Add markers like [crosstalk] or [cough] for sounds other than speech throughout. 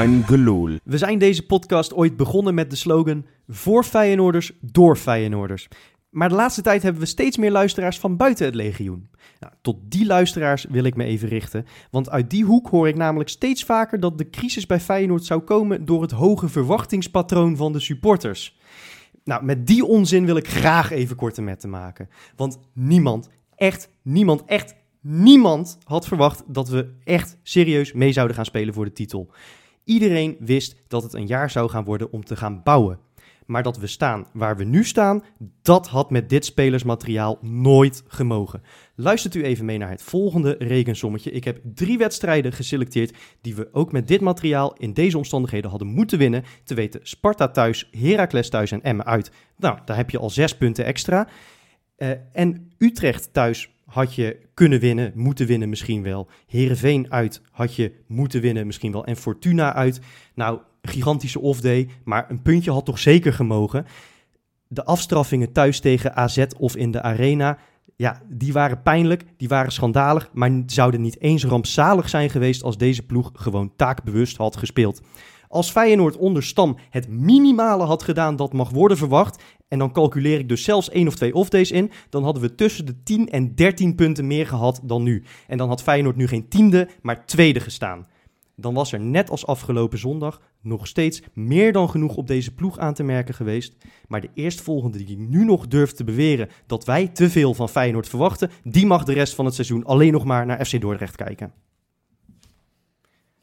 Gelul. We zijn deze podcast ooit begonnen met de slogan voor Feyenoorders, door Feyenoorders. Maar de laatste tijd hebben we steeds meer luisteraars van buiten het legioen. Nou, tot die luisteraars wil ik me even richten, want uit die hoek hoor ik namelijk steeds vaker dat de crisis bij Feyenoord zou komen door het hoge verwachtingspatroon van de supporters. Nou, met die onzin wil ik graag even korte metten maken. Want niemand, echt niemand, echt niemand had verwacht dat we echt serieus mee zouden gaan spelen voor de titel. Iedereen wist dat het een jaar zou gaan worden om te gaan bouwen. Maar dat we staan waar we nu staan, dat had met dit spelersmateriaal nooit gemogen. Luistert u even mee naar het volgende rekensommetje. Ik heb drie wedstrijden geselecteerd die we ook met dit materiaal in deze omstandigheden hadden moeten winnen. Te weten Sparta thuis, Heracles thuis en Emmen uit. Nou, daar heb je al zes punten extra. Uh, en Utrecht thuis had je kunnen winnen, moeten winnen misschien wel. Herenveen uit had je moeten winnen misschien wel. En Fortuna uit. Nou, gigantische off-day, maar een puntje had toch zeker gemogen. De afstraffingen thuis tegen AZ of in de Arena, ja, die waren pijnlijk, die waren schandalig, maar zouden niet eens rampzalig zijn geweest als deze ploeg gewoon taakbewust had gespeeld. Als Feyenoord onder Stam het minimale had gedaan dat mag worden verwacht, en dan calculeer ik dus zelfs één of twee off-days in, dan hadden we tussen de 10 en 13 punten meer gehad dan nu. En dan had Feyenoord nu geen tiende, maar tweede gestaan dan was er net als afgelopen zondag nog steeds meer dan genoeg op deze ploeg aan te merken geweest. Maar de eerstvolgende die nu nog durft te beweren dat wij te veel van Feyenoord verwachten, die mag de rest van het seizoen alleen nog maar naar FC Dordrecht kijken.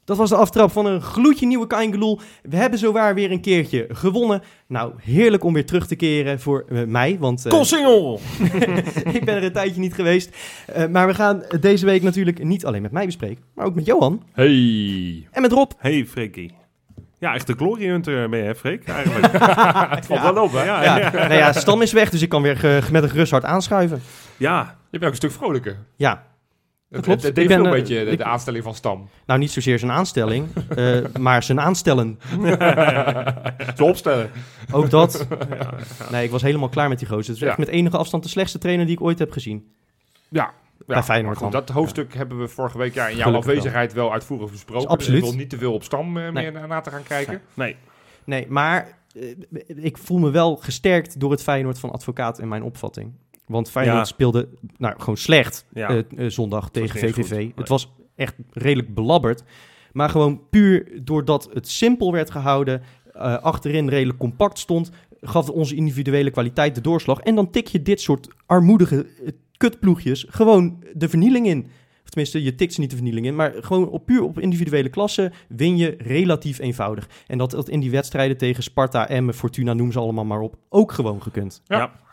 Dat was de aftrap van een gloedje nieuwe Kaingeloel. We hebben zowaar weer een keertje gewonnen. Nou, heerlijk om weer terug te keren voor uh, mij. Want, uh, Kossingel! [laughs] ik ben er een tijdje niet geweest. Uh, maar we gaan deze week natuurlijk niet alleen met mij bespreken, maar ook met Johan. Hey! En met Rob. Hey, Freekie. Ja, echt de glory hunter ben je, Freek, eigenlijk. [laughs] het valt ja. wel op, hè? Ja, ja. ja. nou ja, Stam is weg, dus ik kan weer met een gerust hart aanschuiven. Ja. Je bent ook een stuk vrolijker. Ja, dat klopt. Het, het deed een beetje de, de, aanstelling van Stam. Nou, niet zozeer zijn aanstelling, uh, [laughs] maar zijn aanstellen. [laughs] Ze opstellen. Ook dat. [laughs] Ja. Nee, ik was helemaal klaar met die gozer. Het is echt met enige afstand de slechtste trainer die ik ooit heb gezien. Ja. Bij ja, Feyenoord goed, Dat hoofdstuk hebben we vorige week ja, in jouw Gelukkig afwezigheid wel, wel uitvoerig besproken. Dus absoluut. Dus ik wil niet te veel op Stam uh, nee. meer na te gaan kijken. Nee. Nee, maar uh, ik voel me wel gesterkt door het Feyenoord van advocaat in mijn opvatting. Want Feyenoord ja. speelde nou, gewoon slecht ja. uh, uh, zondag het tegen VVV. Nee. Het was echt redelijk belabberd. Maar gewoon puur doordat het simpel werd gehouden, uh, achterin redelijk compact stond, gaf onze individuele kwaliteit de doorslag. En dan tik je dit soort armoedige kutploegjes gewoon de vernieling in. Of tenminste, je tikt ze niet de vernieling in, maar gewoon op, puur op individuele klasse win je relatief eenvoudig. En dat had in die wedstrijden tegen Sparta, Emmen, Fortuna, noem ze allemaal maar op, ook gewoon gekund. Ja. ja.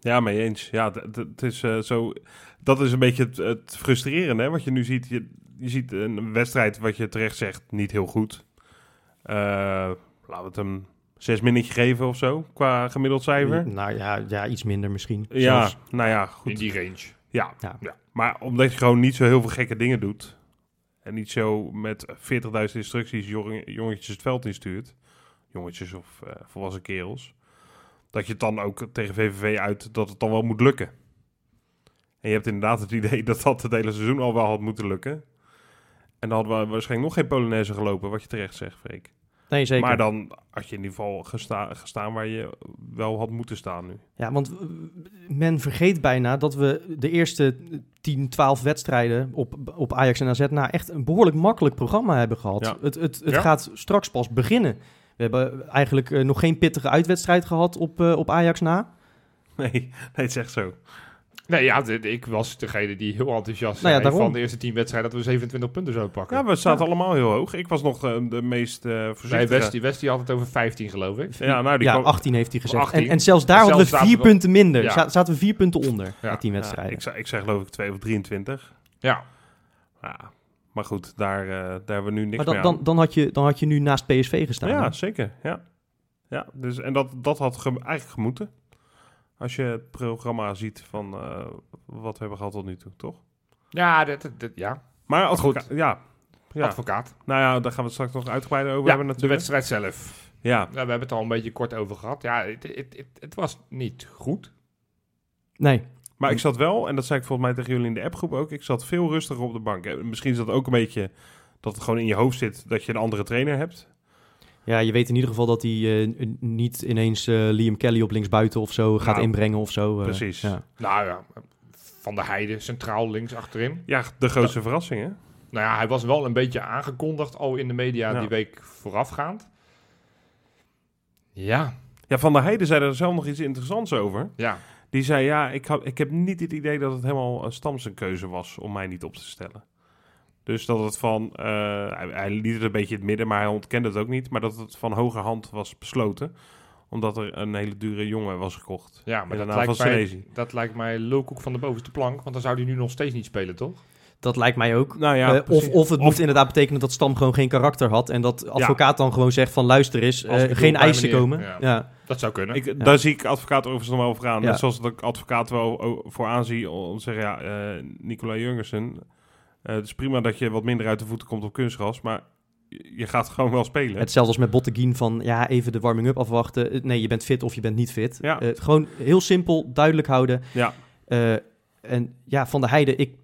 Ja, mee eens. Ja, het is uh, zo. Dat is een beetje het, het frustrerende, hè? Wat je nu ziet. Je, je ziet een wedstrijd, wat je terecht zegt, niet heel goed. Uh, laten we het hem zes minnetje geven of zo, qua gemiddeld cijfer. Nou ja, ja iets minder misschien. Ja, zelfs. nou ja, goed. In die range. Ja, ja. ja. Maar omdat je gewoon niet zo heel veel gekke dingen doet. En niet zo met 40.000 instructies jong, jongetjes het veld instuurt. Jongetjes of uh, volwassen kerels dat je het dan ook tegen VVV uit dat het dan wel moet lukken. En je hebt inderdaad het idee [laughs] dat dat het hele seizoen al wel had moeten lukken. En dan hadden we waarschijnlijk nog geen Polonaise gelopen, wat je terecht zegt, Freek. Nee, zeker. Maar dan had je in ieder geval gesta gestaan waar je wel had moeten staan nu. Ja, want men vergeet bijna dat we de eerste 10, 12 wedstrijden op, op Ajax en AZ na echt een behoorlijk makkelijk programma hebben gehad. Ja. Het, het, het ja. gaat straks pas beginnen. We hebben eigenlijk uh, nog geen pittige uitwedstrijd gehad op, uh, op Ajax na. Nee, [laughs] nee, het is echt zo. Nee, ja, ik was degene die heel enthousiast nou ja, van de eerste tien wedstrijden dat we 27 punten zouden pakken. Ja, we zaten ja. allemaal heel hoog. Ik was nog uh, de meest uh, voorzichtige. Nee, Westie, Westie had het over 15 geloof ik. Ja, nou, die ja kwam... 18 heeft hij gezegd. En, en, zelfs daar hadden we vier we... punten minder. Ja. Zaten we vier punten onder ja. tien wedstrijden. ik, zei, ik zei geloof ik 2 of 23. Ja. Ja, maar goed, daar, uh, daar hebben we nu niks maar dan, meer dan, dan, had je, dan had je nu naast PSV gestaan. Ja, hè? zeker. Ja. Ja, dus, en dat, dat had ge eigenlijk gemoeten. Als je het programma ziet van uh, wat we hebben gehad tot nu toe, toch? Ja, dat, dat, ja. Maar advocaat, goed. Ja, ja. Advocaat. Nou ja, daar gaan we het straks nog uitgebreider over ja, hebben natuurlijk. de wedstrijd zelf. Ja. ja. We hebben het al een beetje kort over gehad. Ja, het, het, het, het was niet goed. Nee. Maar ik zat wel, en dat zei ik volgens mij tegen jullie in de appgroep ook, ik zat veel rustiger op de bank. Misschien is dat ook een beetje dat het gewoon in je hoofd zit dat je een andere trainer hebt. Ja, je weet in ieder geval dat hij uh, niet ineens uh, Liam Kelly op linksbuiten of zo gaat nou, inbrengen of zo. Uh, precies. Ja. Nou ja, Van der Heide centraal links achterin. Ja, de grootste verrassing hè? Nou ja, hij was wel een beetje aangekondigd al in de media die week voorafgaand. Ja. Ja, Van der Heide zei er zelf nog iets interessants over. Ja. Die zei, ja, ik, ik heb niet het idee dat het helemaal een Stamse keuze was om mij niet op te stellen. Dus dat het van, uh, hij, hij, liet het een beetje in het midden, maar hij ontkende het ook niet. Maar dat het van hoge hand was besloten. Omdat er een hele dure jongen was gekocht. Ja, maar dat lijkt, mij, dat lijkt mij lulkoek van de bovenste plank. Want dan zou hij nu nog steeds niet spelen, toch? Dat lijkt mij ook. Nou ja, uh, of, of het moet inderdaad betekenen dat Stam gewoon geen karakter had. En dat advocaat dan gewoon zegt van luister eens, uh, geen eisen komen. Ja. ja. Dat zou kunnen. Ik, Daar zie ik advocaat overigens nog wel over aan. Net zoals dat ik advocaat wel voor aanzie om te zeggen, ja, uh, Nicola Jurgensen uh, het is prima dat je wat minder uit de voeten komt op kunstgras, maar je gaat [laughs] gewoon wel spelen. Hetzelfde als met Botteguin van ja, even de warming-up afwachten. Eh, nee, je bent fit of je bent niet fit. Ja. Uh, gewoon heel simpel, duidelijk houden. Ja. Uh, en ja, Van de Heide, ik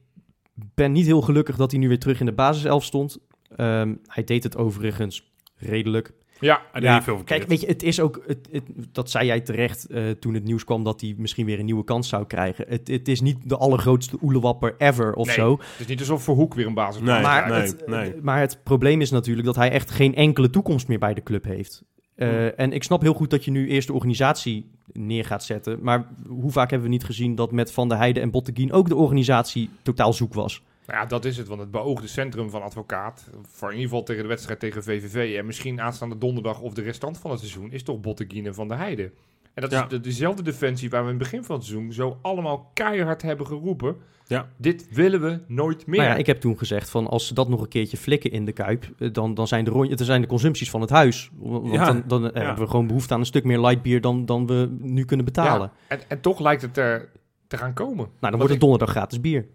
ben niet heel gelukkig dat hij nu weer terug in de basiself stond. Um, hij deed het overigens redelijk. Ja, ja veel kijk, weet je, het is ook, het, het, dat zei jij terecht uh, toen het nieuws kwam dat hij misschien weer een nieuwe kans zou krijgen. Het, het is niet de allergrootste oelewapper ever of nee, zo. Het is niet alsof voor Hoek weer een basis nee, maar, nee, het, nee. maar het probleem is natuurlijk dat hij echt geen enkele toekomst meer bij de club heeft. Uh, En ik snap heel goed dat je nu eerst de organisatie neer gaat zetten. Maar hoe vaak hebben we niet gezien dat met Van der Heijden en Botteguin ook de organisatie totaal zoek was? Nou ja, dat is het. Want het beoogde centrum van advocaat, voor in ieder geval tegen de wedstrijd tegen VVV en misschien aanstaande donderdag of de restant van het seizoen, is toch Botteguin van de Heide. En dat is de, dezelfde defensie waar we in het begin van het seizoen zo allemaal keihard hebben geroepen. Ja. Dit willen we nooit meer. Nou ja, ik heb toen gezegd van als ze dat nog een keertje flikken in de Kuip, eh, dan, dan zijn, de rondje, dan zijn de consumpties van het huis. Want ja. dan, dan hebben we gewoon behoefte aan een stuk meer lightbier dan, dan we nu kunnen betalen. En, en toch lijkt het er te gaan komen. Nou, dan wordt het donderdag gratis bier.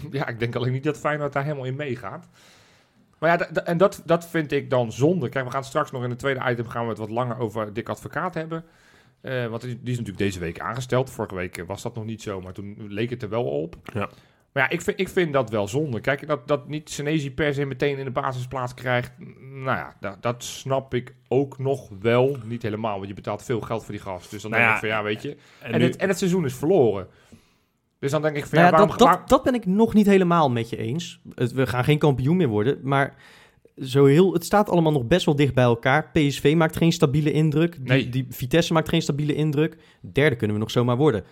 [laughs] ja, ik denk alleen niet dat Feyenoord daar helemaal in meegaat. Maar ja, en dat, dat vind ik dan zonde. Kijk, we gaan straks nog in het tweede item gaan we het wat langer over Dick Advocaat hebben. Uh, want die is natuurlijk deze week aangesteld. Vorige week was dat nog niet zo, maar toen leek het er wel op. Ja. Maar ja, ik vind, ik vind dat wel zonde. Kijk, dat, dat niet Senezi per se meteen in de basisplaats krijgt. Nou ja, dat, dat, snap ik ook nog wel. Niet helemaal, want je betaalt veel geld voor die gast. Dus dan nou denk ik van ja, weet je. En, en, het, en het seizoen is verloren. Dus dan denk ik van, nou ja, dat, dat, dat, ben ik nog niet helemaal met je eens. We gaan geen kampioen meer worden, maar zo heel, het staat allemaal nog best wel dicht bij elkaar. PSV maakt geen stabiele indruk. Die, nee. die Vitesse maakt geen stabiele indruk. Derde kunnen we nog zomaar worden.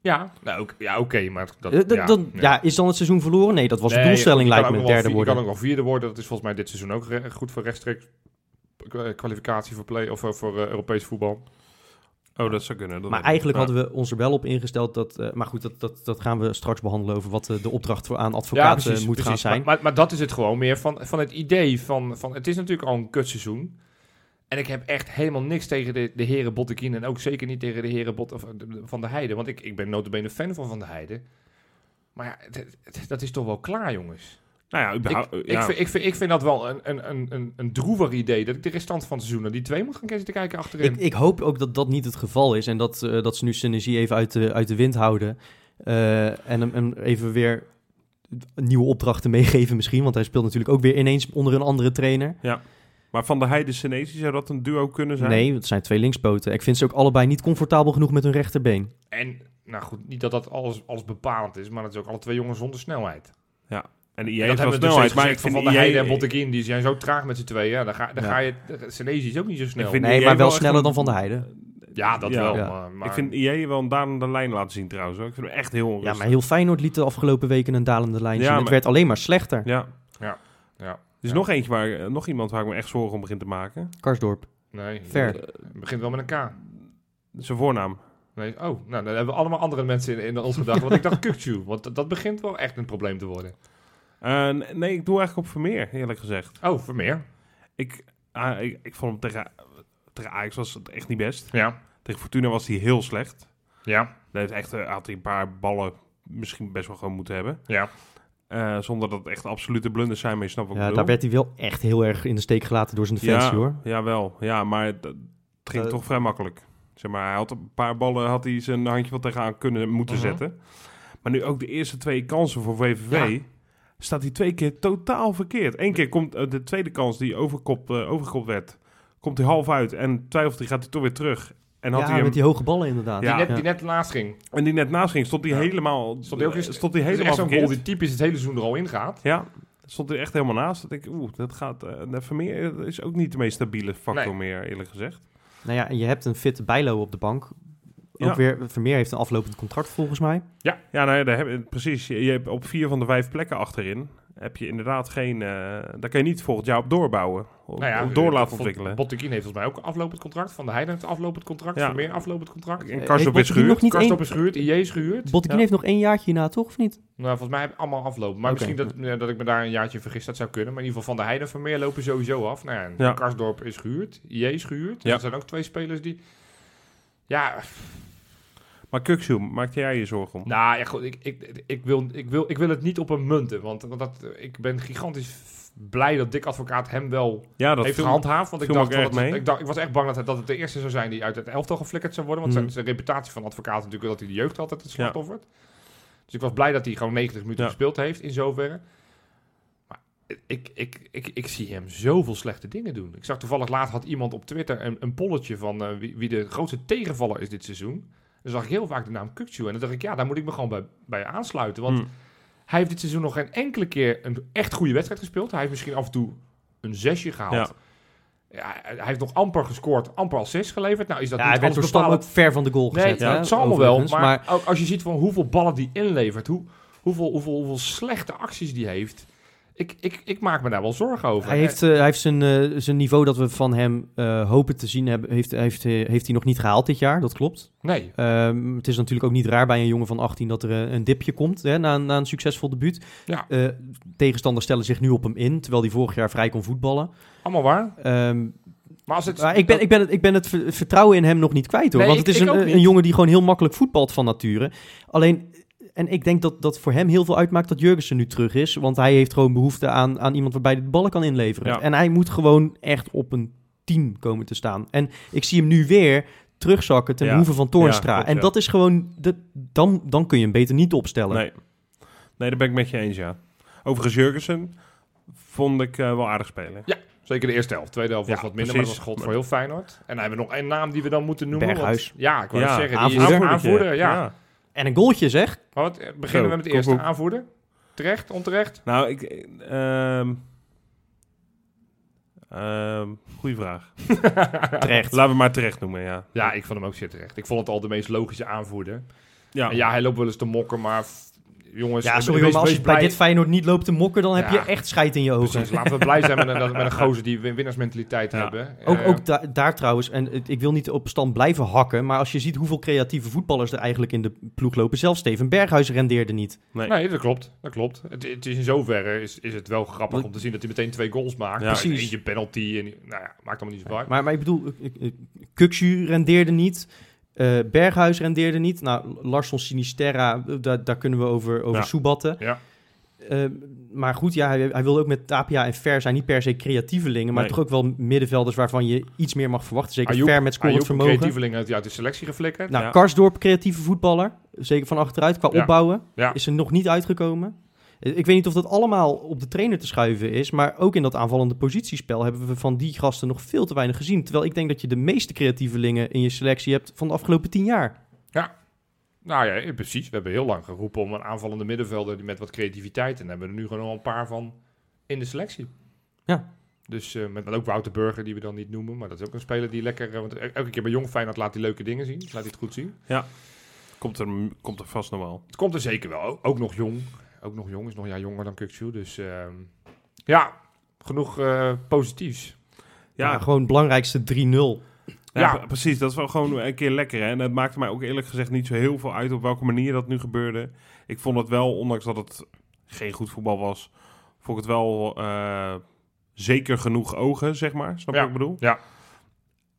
Ja, nou, ja oké, maar dat, uh, ja, dan, ja, is dan het seizoen verloren? Nee, dat was de doelstelling, lijkt me, derde worden. Je kan ook nog vierde worden. Dat is volgens mij dit seizoen ook goed voor rechtstreeks kwalificatie voor play of voor uh, Europees voetbal. Oh, dat zou kunnen. maar eigenlijk hadden we ons er wel op ingesteld dat... Uh, maar goed, dat, dat, dat gaan we straks behandelen over wat uh, de opdracht voor aan advocaten ja, moet gaan zijn. Maar, maar, dat is het gewoon meer van, van het idee van, van... Het is natuurlijk al een kutseizoen. En ik heb echt helemaal niks tegen de, de heren Bottekin en ook zeker niet tegen de heren Bot, of, Van de Heide. Want ik, ik ben notabene fan van Van de Heide. Maar ja, dat is toch wel klaar, jongens. Nou ja, überhaupt, ik, ja. Ik, vind, ik, vind, ik vind dat wel een, een, een, een droevig idee dat ik de restant van het seizoen naar die twee moet gaan zitten kijken achterin. Ik, ik, hoop ook dat dat niet het geval is en dat, uh, dat ze nu synergie even uit de, uit de wind houden. Uh, en hem even weer nieuwe opdrachten meegeven misschien, want hij speelt natuurlijk ook weer ineens onder een andere trainer. Ja. Maar van de Heide Senesi zou dat een duo kunnen zijn? Nee, het zijn twee linkspoten. Ik vind ze ook allebei niet comfortabel genoeg met hun rechterbeen. En, nou goed, niet dat dat alles, alles bepalend is, maar het is ook alle twee jongens zonder snelheid. Ja, en IE heeft wel dus snelheid. Maar van Van de Heide en Bottekin, die zijn zo traag met z'n tweeën. Ja, dan ga, dan ga je... Senesi is ook niet zo snel. Nee, maar wel sneller dan Van de Heide. Ja, dat wel. Maar, Ik vind IE wel een dalende lijn laten zien trouwens. Ik vind hem echt heel onrustig. Ja, maar heel Feyenoord liet de afgelopen weken een dalende lijn zien. Het werd alleen maar slechter. Ja. Ja. ja. Er is nog eentje waar, eh, nog iemand waar ik me echt zorgen om begin te maken. Karsdorp. Nee. Ver. Het begint wel met een K. Zijn voornaam. Nee, oh, nou, dan hebben we allemaal andere mensen in, in ons gedacht. want ik dacht [laughs] Kukchu, want dat begint wel echt een probleem te worden. Uh, nee, ik doe eigenlijk op Vermeer, eerlijk gezegd. Oh, Vermeer. Ik, uh, ik, ik, vond hem tegen, tegen Ajax was het echt niet best. Ja. Tegen Fortuna was hij heel slecht. Ja. Hij heeft echt, uh, had hij een paar ballen misschien best wel gewoon moeten hebben. Ja. Uh, zonder dat het echt absolute blunders zijn, maar je snapt wat Ja, daar werd hij wel echt heel erg in de steek gelaten door zijn defensie, ja, hoor. Ja, wel. Ja, maar het, het ging toch vrij makkelijk. Zeg maar, hij had een paar ballen, had hij zijn handje wel tegenaan kunnen moeten -huh. zetten. Maar nu ook de eerste twee kansen voor VVV... Ja staat hij twee keer totaal verkeerd. Eén keer komt eh, de tweede kans die overkop, eh, overgekopt werd, komt hij half uit en twijfelt hij, gaat hij toch weer terug. En, had ja, hij hem, met die hoge ballen inderdaad. Ja. Die, net, die net naast ging. en die net naast ging, stond hij Ja. helemaal, Stond hij ook eens- stond hij helemaal echt zo'n die typisch het hele seizoen er al in gaat. Ja, stond hij echt helemaal naast. Dat ik, oeh, dat gaat, eh, de Vermeer is ook niet de meest stabiele factor Nee. meer, eerlijk gezegd. Nou ja, en je hebt een fitte Bijlo op de bank. Ook Ja. weer, Vermeer heeft een aflopend contract volgens mij. Ja, nou ja, daar heb, precies. Je, hebt op vier van de vijf plekken achterin heb je inderdaad geen... eh, daar kan je niet volgend jaar op doorbouwen. Op, Nou ja, door eh, laten ontwikkelen. Botteguin heeft volgens mij ook een aflopend contract. Van de Heijden heeft een aflopend contract. Ja. Vermeer aflopend contract. En Karsdorp is gehuurd. één... is gehuurd. IJ is gehuurd. Botteguin Ja. heeft nog één jaartje hierna, toch? Of niet? Nou, volgens mij heb ik allemaal aflopen. Maar misschien dat, dat ik me daar een jaartje vergis. Dat zou kunnen. Maar in ieder geval Van de Heijden en Vermeer lopen sowieso af. Nou ja, en Ja. Karsdorp is gehuurd. IJ is gehuurd. Ja. Er zijn ook twee spelers die... Ja, Maar Kuksu, maakte jij je zorgen om? nou ja, goed. Ik, ik, ik, wil, ik, wil, ik wil het niet op een munten. Want, dat, ik ben gigantisch blij dat Dick Advocaat hem wel ja, dat heeft gehandhaafd. Want ik dacht, dat het- ik, dacht, ik was echt bang dat het, dat het de eerste zou zijn die uit het elftal geflikkerd zou worden. Want Mhm. zijn, reputatie van advocaat natuurlijk dat hij de jeugd altijd het slachtoffert. Dus ik was blij dat hij gewoon 90 minuten Ja. gespeeld heeft in zoverre. Ik, ik, ik, ik zie hem zoveel slechte dingen doen. Ik zag toevallig laatst had iemand op Twitter een, een polletje van eh, wie, wie de grootste tegenvaller is dit seizoen. Dan zag ik heel vaak de naam Kukcu. En dan dacht ik, ja, daar moet ik me gewoon bij, bij aansluiten. Want Hm. hij heeft dit seizoen nog geen enkele keer een echt goede wedstrijd gespeeld. Hij heeft misschien af en toe een zesje gehaald. Ja. Ja, hij heeft nog amper gescoord, amper assist geleverd. Nou is dat Ja, niet hij werd ook ver van de goal Nee, gezet. ja, hè, dat zal allemaal wel. Maar, ook als je ziet van hoeveel ballen die inlevert, hoe, hoeveel, hoeveel, hoeveel slechte acties die heeft. Ik, ik, ik maak me daar wel zorgen over. Hij heeft, eh, hij heeft zijn, eh, zijn niveau dat we van hem eh, hopen te zien hebben, heeft, heeft, heeft hij nog niet gehaald dit jaar. Dat klopt. Nee, Ehm, het is natuurlijk ook niet raar bij een jongen van 18 dat er een dipje komt hè, na, na een succesvol debuut. Ja. Tegenstanders stellen zich nu op hem in, terwijl hij vorig jaar vrij kon voetballen. allemaal waar. Ehm, Maar als het... maar ik ben, ik ben, het, ik ben het ver- vertrouwen in hem nog niet kwijt hoor. Nee, want het is een jongen die gewoon heel makkelijk voetbalt van nature. Alleen, en ik denk dat dat voor hem heel veel uitmaakt dat Jurgensen nu terug is. Want hij heeft gewoon behoefte aan, aan iemand waarbij hij de ballen kan inleveren. Ja. En hij moet gewoon echt op een 10 komen te staan. En ik zie hem nu weer terugzakken ten Ja. behoeve van Toornstra. Ja, en ja. dat is gewoon, dat, dan, dan kun je hem beter niet opstellen. Nee. nee, daar ben ik met je eens, ja. Overigens, Jurgensen vond ik eh, wel aardig spelen. Zeker de eerste helft. Tweede helft was Ja, wat minder, maar dat precies. was God voor heel Feyenoord. En dan hebben we nog één naam die we dan moeten noemen. want- Berghuis. ja, ik wou Ja, zeggen. Die aanvoerder. aanvoerder, ja. En een goaltje zeg. Wat, eh, beginnen Zo, we met de koek, eerste aanvoerder. Terecht, onterecht? Nou, ik... ehm ehm goeie vraag. [laughs] Terecht. Laten we maar terecht noemen, ja. Ja, ik vond hem ook zeer terecht. Ik vond het al de meest logische aanvoerder. Ja, En ja, hij loopt wel eens te mokken, maar jongens... Ja, sorry, wees- maar als je bij blij- dit Feyenoord niet loopt te mokken, dan heb Ja. je echt scheid in je ogen. Precies, laten we blij zijn met een, [laughs] met een gozer die win- winnaarsmentaliteit Ja. hebben. Ook, Eh, ook da- daar trouwens, en ik wil niet op stand blijven hakken, maar als je ziet hoeveel creatieve voetballers er eigenlijk in de ploeg lopen, zelfs Steven Berghuis rendeerde niet. nee. Nee, dat klopt. Dat klopt. Het, het is in zoverre is, is het wel grappig om te zien dat hij meteen twee goals maakt. Ja. Precies. Eentje penalty. En, nou ja, maakt allemaal niet zo uit. Maar, maar ik bedoel, eh, eh, Kuksu rendeerde niet, eh, Berghuis rendeerde niet. Nou, Larsson Sinisterra, eh, daar, kunnen we over, over Ja. soebatten. Ja. Eh, maar goed, ja, hij, hij wilde ook met Tapia en Ver zijn niet per se creatievelingen, maar Nee. toch ook wel middenvelders waarvan je iets meer mag verwachten. Zeker Ayoub- Ver met scorend vermogen. creatieveling uit, uit de selectie geflikkerd. Nou, Ja. Karsdorp, creatieve voetballer. Zeker van achteruit. Qua Ja. opbouwen Ja. is er nog niet uitgekomen. Ik weet niet of dat allemaal op de trainer te schuiven is. Maar ook in dat aanvallende positiespel hebben we van die gasten nog veel te weinig gezien. Terwijl ik denk dat je de meeste creatievelingen in je selectie hebt van de afgelopen tien jaar. Nou ja, precies. We hebben heel lang geroepen om een aanvallende middenvelder die met wat creativiteit. En daar hebben we er nu gewoon al een paar van in de selectie. Ja. Dus eh, met, met ook Wouter Burger, die we dan niet noemen. Maar dat is ook een speler die lekker... eh, want elke keer bij Jong Feyenoord laat hij leuke dingen zien. Laat hij het goed zien. Komt, er, komt er vast nog wel. Het komt er zeker wel. Ook nog jong. Ook nog jong. Is nog een jaar jonger dan Kukçu. Dus ehm, ja, genoeg eh, positiefs. Ja, Ja, gewoon het belangrijkste 3-0. Ja, Ja. pre- precies. Dat is wel gewoon een keer lekker. Hè? En het maakte mij ook eerlijk gezegd niet zo heel veel uit op welke manier dat nu gebeurde. Ik vond het wel, ondanks dat het geen goed voetbal was, vond ik het wel eh, zeker genoeg ogen, zeg maar. Snap je Ja. wat ik bedoel? Ja.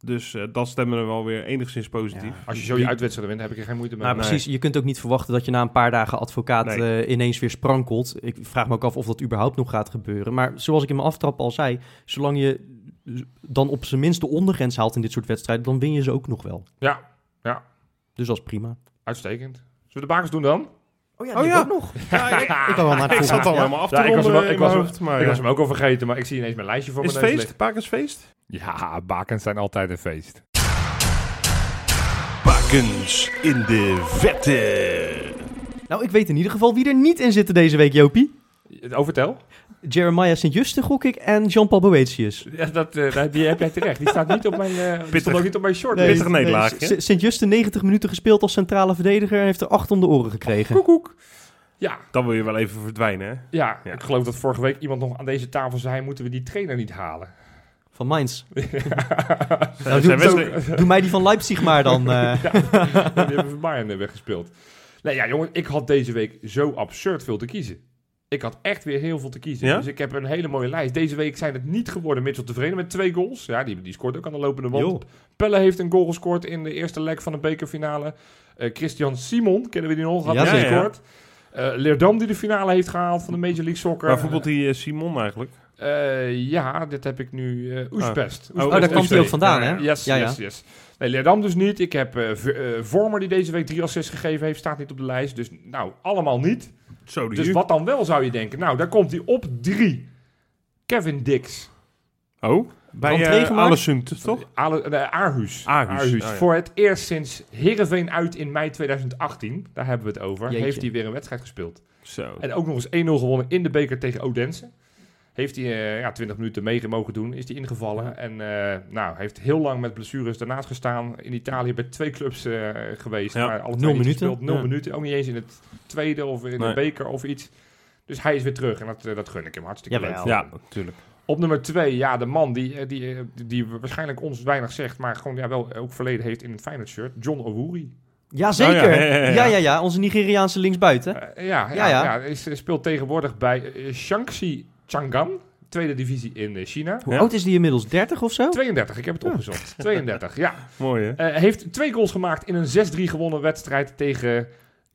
Dus eh, dat stemde er wel weer enigszins positief. Ja. Als je zo je uitwedstrijden wint, heb ik er geen moeite mee. Nou, Nee. precies. Je kunt ook niet verwachten dat je na een paar dagen advocaat Nee. eh, ineens weer sprankelt. Ik vraag me ook af of dat überhaupt nog gaat gebeuren. Maar zoals ik in mijn aftrap al zei, zolang je dan op zijn minst de ondergrens haalt in dit soort wedstrijden, dan win je ze ook nog wel. Ja, ja. Dus dat is prima. Uitstekend. Zullen we de bakens doen dan? Oh ja, Oh die ja. ook nog. Ja, ik, Ik wel naar [laughs] ik de zat al ja. helemaal af te Ja, ik was hem- ik was hem- hoofd, maar ik ja. was hem ook al vergeten, maar ik zie ineens mijn lijstje voor Is het neus feest? Bakens feest? liggen. Ja, bakens zijn altijd een feest. Bakens in de vette. Nou, ik weet in ieder geval wie er niet in zitten deze week, Jopie. Overtel. Jeremiah Sint-Juste, gok ik, en Jean-Paul Boetius. Ja, dat, eh, dat- die heb jij terecht. Die staat niet op mijn, eh die stond ook niet op mijn short. Nee. Sint-Juste 90 minuten gespeeld als centrale verdediger en heeft er acht om de oren gekregen. Koekoek. Ja, Dan wil je wel even verdwijnen, hè? ja, Ja. ik geloof dat vorige week iemand nog aan deze tafel zei... moeten we die trainer niet halen? Van Mainz. [laughs] Nou, Zijn doe, wedstrijd- doe, doe mij die van Leipzig maar dan. [laughs] eh. Ja, die hebben van Bayern weggespeeld. Nee, ja, jongen, ik had deze week zo absurd veel te kiezen. Ik had echt weer heel veel te kiezen. Ja? Dus ik heb een hele mooie lijst. Deze week zijn het niet geworden Mitchell tevreden met twee goals. Ja, die, die scoort ook aan de lopende wand. Pelle heeft een goal gescoord in de eerste leg van de bekerfinale. Eh, Christian Simon, kennen we die nog? Had Ja, gescoord. Eh, Leerdam die de finale heeft gehaald van de Major League Soccer. Waar voetbalt die Simon eigenlijk? Eh, ja, dit heb ik nu. eh Oespest. Oh, daar kwam hij ook vandaan, hè? Yes, Ja, ja. yes. Nee, Leerdam dus niet. Ik heb eh, Vormer die deze week drie assists gegeven heeft, staat niet op de lijst. Dus nou, allemaal niet. Zo, Dus wat dan wel zou je denken? Nou, daar komt hij op drie. Kevin Dix. Oh, bij uh? Allesund, toch? Ale, Aarhus. Aarhus, oh ja. Voor het eerst sinds Heerenveen uit in mei 2018, daar hebben we het over, Jeetje. heeft hij weer een wedstrijd gespeeld. Zo. En ook nog eens 1-0 gewonnen in de beker tegen Odense. Heeft hij eh, ja, 20 minuten mee mogen doen, is hij ingevallen. En eh, nou, heeft heel lang met blessures daarnaast gestaan. In Italië bij twee clubs eh, geweest. Ja, maar alle nul minuten. gespeeld. Nul Ja. minuten, ook niet eens in het tweede of in Nee. de beker of iets. Dus hij is weer terug en dat, dat gun ik hem hartstikke leuk. Ja, natuurlijk. Op nummer twee, ja, de man die, die, die waarschijnlijk ons weinig zegt, maar gewoon ja, wel ook verleden heeft in het Feyenoord shirt. John Owuri. Jazeker. Oh, ja, ja, ja, ja. ja, ja, ja. Onze Nigeriaanse linksbuiten. Ja, ja, Ja, ja. ja. hij is- speelt tegenwoordig bij eh, Shaanxi Chang'an, tweede divisie in eh, China. Hoe Ja. oud is die inmiddels? 30 of zo? 32, ik heb het opgezocht. 32, ja. [laughs] Mooi, hè? Eh, heeft twee goals gemaakt in een 6-3 gewonnen wedstrijd tegen